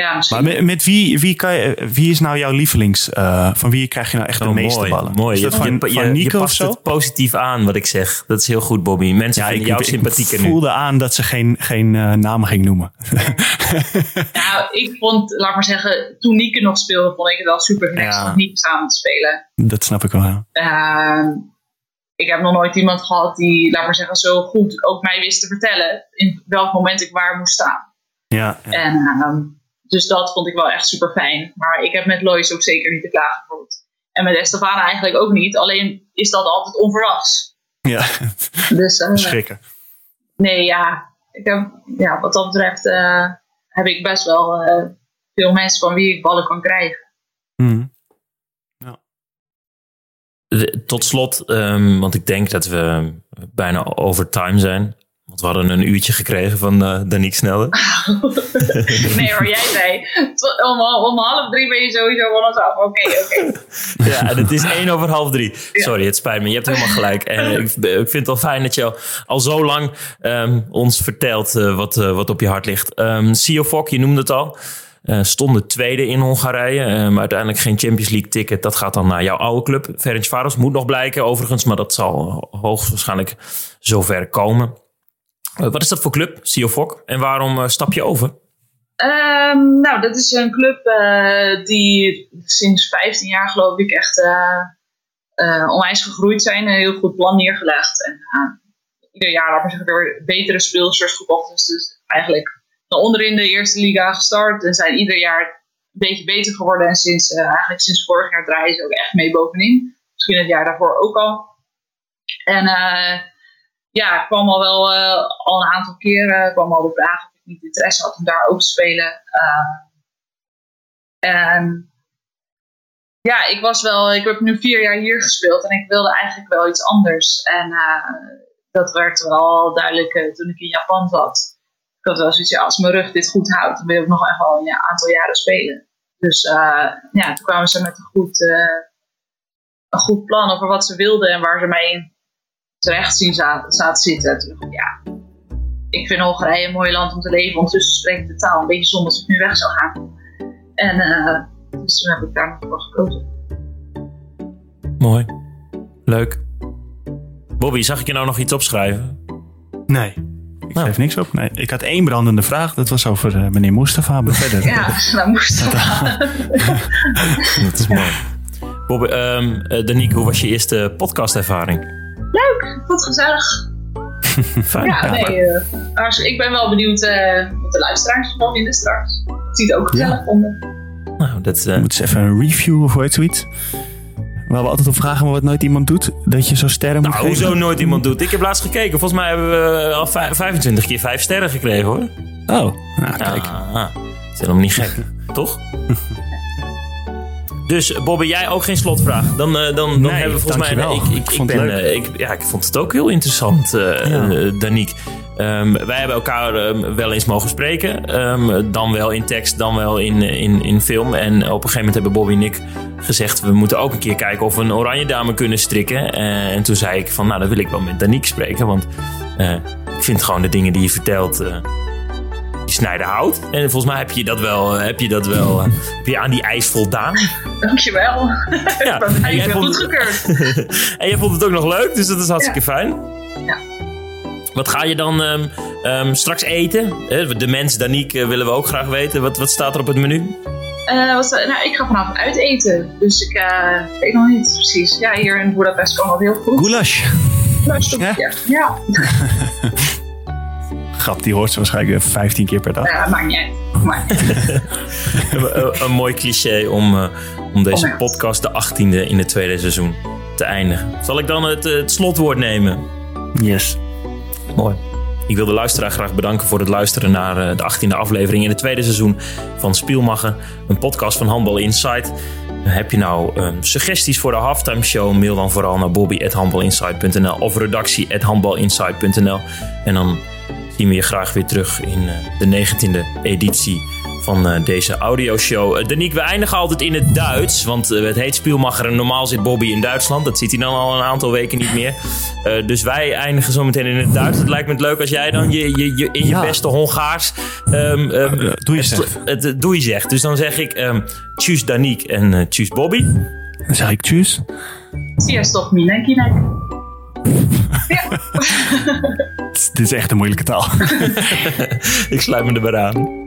Ja, misschien. Maar met, met wie, wie, kan je, wie is nou jouw lievelings? eh, van wie krijg je nou echt de Oh, meeste mooi, ballen? Mooi. Is dat je, van, je, van je- je Nico of past zo? het positief aan wat ik zeg. Dat is heel goed, Bobby. Mensen Ja, vinden ik, jou ik, sympathieker nu. voelde aan dat ze geen, geen eh, namen ging noemen. Nou, ik vond, laat maar zeggen, toen Nieke nog speelde, vond ik het wel super relaxed Ja. om Nieke samen te spelen. dat snap ik wel. ja. Ehm, ik heb nog nooit iemand gehad die, laat maar zeggen, zo goed ook mij wist te vertellen in welk moment ik waar moest staan. Ja, ja. En, ehm, dus dat vond ik wel echt super fijn. Maar ik heb met Lois ook zeker niet te klagen bijvoorbeeld. En met Estefana eigenlijk ook niet. Alleen is dat altijd onverwachts. ja. Dus eh, schrikken. nee, ja, ik heb, ja, wat dat betreft eh, heb ik best wel eh, veel mensen van wie ik ballen kan krijgen. Hm. De- Tot slot, ehm, want ik denk dat we bijna over time zijn. Want we hadden een uurtje gekregen van eh Danique nee hoor, jij zei, om, om half drie ben je sowieso van ons af. Oké, oké. Ja, het is één over half drie. Sorry, het spijt me. Je hebt helemaal gelijk. En ik, ik vind het wel fijn dat je al, al zo lang ehm, ons vertelt eh, wat, eh, wat op je hart ligt. Ehm Sio Fok, je noemde het al. eh stonden tweede in Hongarije. eh, maar uiteindelijk geen Champions League ticket. Dat gaat dan naar jouw oude club. Ferencvaros moet nog blijken overigens. Maar dat zal hoogstwaarschijnlijk zover komen. Wat is dat voor club, Siofok? En waarom stap je over? Um, nou, dat is een club die sinds 15 jaar geloof ik echt onwijs gegroeid zijn. Een heel goed plan neergelegd. En ieder jaar, we zeggen, weer betere speelsters gekocht. Dus, eigenlijk onderin de eerste liga gestart. En zijn ieder jaar een beetje beter geworden. En sinds, uh, eigenlijk sinds vorig jaar draaien ze ook echt mee bovenin. Misschien het jaar daarvoor ook al. En uh, ja, ik kwam al wel uh, al een aantal keren kwam al de vraag of ik niet interesse had om daar ook te spelen. en ja, ik was wel, ik heb nu vier jaar hier gespeeld en ik wilde eigenlijk wel iets anders. En dat werd wel duidelijk toen ik in Japan zat ik had wel zoiets, als mijn rug dit goed houdt, dan wil ik nog echt wel een aantal jaren spelen. Dus ja, toen kwamen ze met een goed, een goed plan over wat ze wilden en waar ze mij terecht zien zaten zitten. Ja, ik vind Hongarije een mooi land om te leven. Ondertussen spreek ik de taal een beetje zonder als ik nu weg zou gaan. En uh, dus toen heb ik daar nog voor gekozen. Mooi. Leuk. Bobby, zag ik je nou nog iets opschrijven? Nee. Ik nou. schrijf niks op. Nee, ik had één brandende vraag. Dat was over uh, meneer Mustafa. Maar verder. ja, nou Mustafa. dat is mooi. Bob, um, Danique, hoe was je eerste podcastervaring? Leuk, wat gezellig. Fijn. Ja, nee, uh, ik ben wel benieuwd uh, wat de luisteraars ervan vinden straks. Het ziet ook gezellig ja. vonden. Nou, dat... Uh, Moet eens even een review of hoe zoiets. Waar we altijd op vragen, maar wat nooit iemand doet. Dat je zo sterren moet nou, hoezo nooit iemand doet? Ik heb laatst gekeken. Volgens mij hebben we al 25 keer 5 sterren gekregen hoor. Oh, nou kijk. Ah, dat is helemaal niet gek, toch? Dus Bobby, jij ook geen slotvraag? Dan, uh, dan, dan hebben we volgens mij. ik, ik, ik, ben, ik, ja, ik vond het ook heel interessant, uh, ja. Danique. Um, wij hebben elkaar um, wel eens mogen spreken. Um, dan wel in tekst, dan wel in, in, in film. En op een gegeven moment hebben Bobby en ik gezegd... we moeten ook een keer kijken of we een oranje dame kunnen strikken. Uh, en toen zei ik van, nou, dan wil ik wel met Danique spreken. Want uh, ik vind gewoon de dingen die je vertelt... Uh, die snijden hout. En volgens mij heb je dat wel, heb je dat wel heb je aan die eis voldaan. Dankjewel. Ja, ik ben goed goedgekeurd. en je vond het ook nog leuk, dus dat is hartstikke ja. fijn. Ja. Wat ga je dan um, um, straks eten? De mens, Danique, willen we ook graag weten. Wat, wat staat er op het menu? Uh, wat, nou, ik ga vanavond uit eten. Dus ik uh, weet nog niet precies. Ja, hier in Budapest kan dat heel goed. Goulash. Goulash, ja. ja. Grap, die hoort ze waarschijnlijk 15 keer per dag. Ja, maakt niet uit. Maar. een, een, mooi cliché om, uh, om deze oh, podcast de 18e in het tweede seizoen te eindigen. Zal ik dan het, het slotwoord nemen? Yes. Mooi. Ik wil de luisteraar graag bedanken voor het luisteren naar eh, de 18e aflevering in het tweede seizoen van Spielmachen, een podcast van Handbal Insight. Heb je nou um, suggesties voor de halftime show? Mail dan vooral naar bobby.handbalinsight.nl of redactie.handbalinsight.nl. En dan zien we je graag weer terug in uh, de 19e editie van uh, deze audioshow. Uh, Danique, we eindigen altijd in het Duits, want het heet Spielmacher en normaal zit Bobby in Duitsland. Dat ziet hij dan al een aantal weken niet meer. dus wij eindigen zo meteen in het Duits. Het lijkt me het leuk als jij dan je, je, je in je ja. beste Hongaars... Um, um, doe je zegt. Het, doe je zegt. Dus dan zeg ik um, tjus Danique en uh, tjus Bobby. Dan zeg ik tjus. Sziasztok mindenkinek. Ja. Dit is echt een moeilijke taal. ik sluit me erbij aan.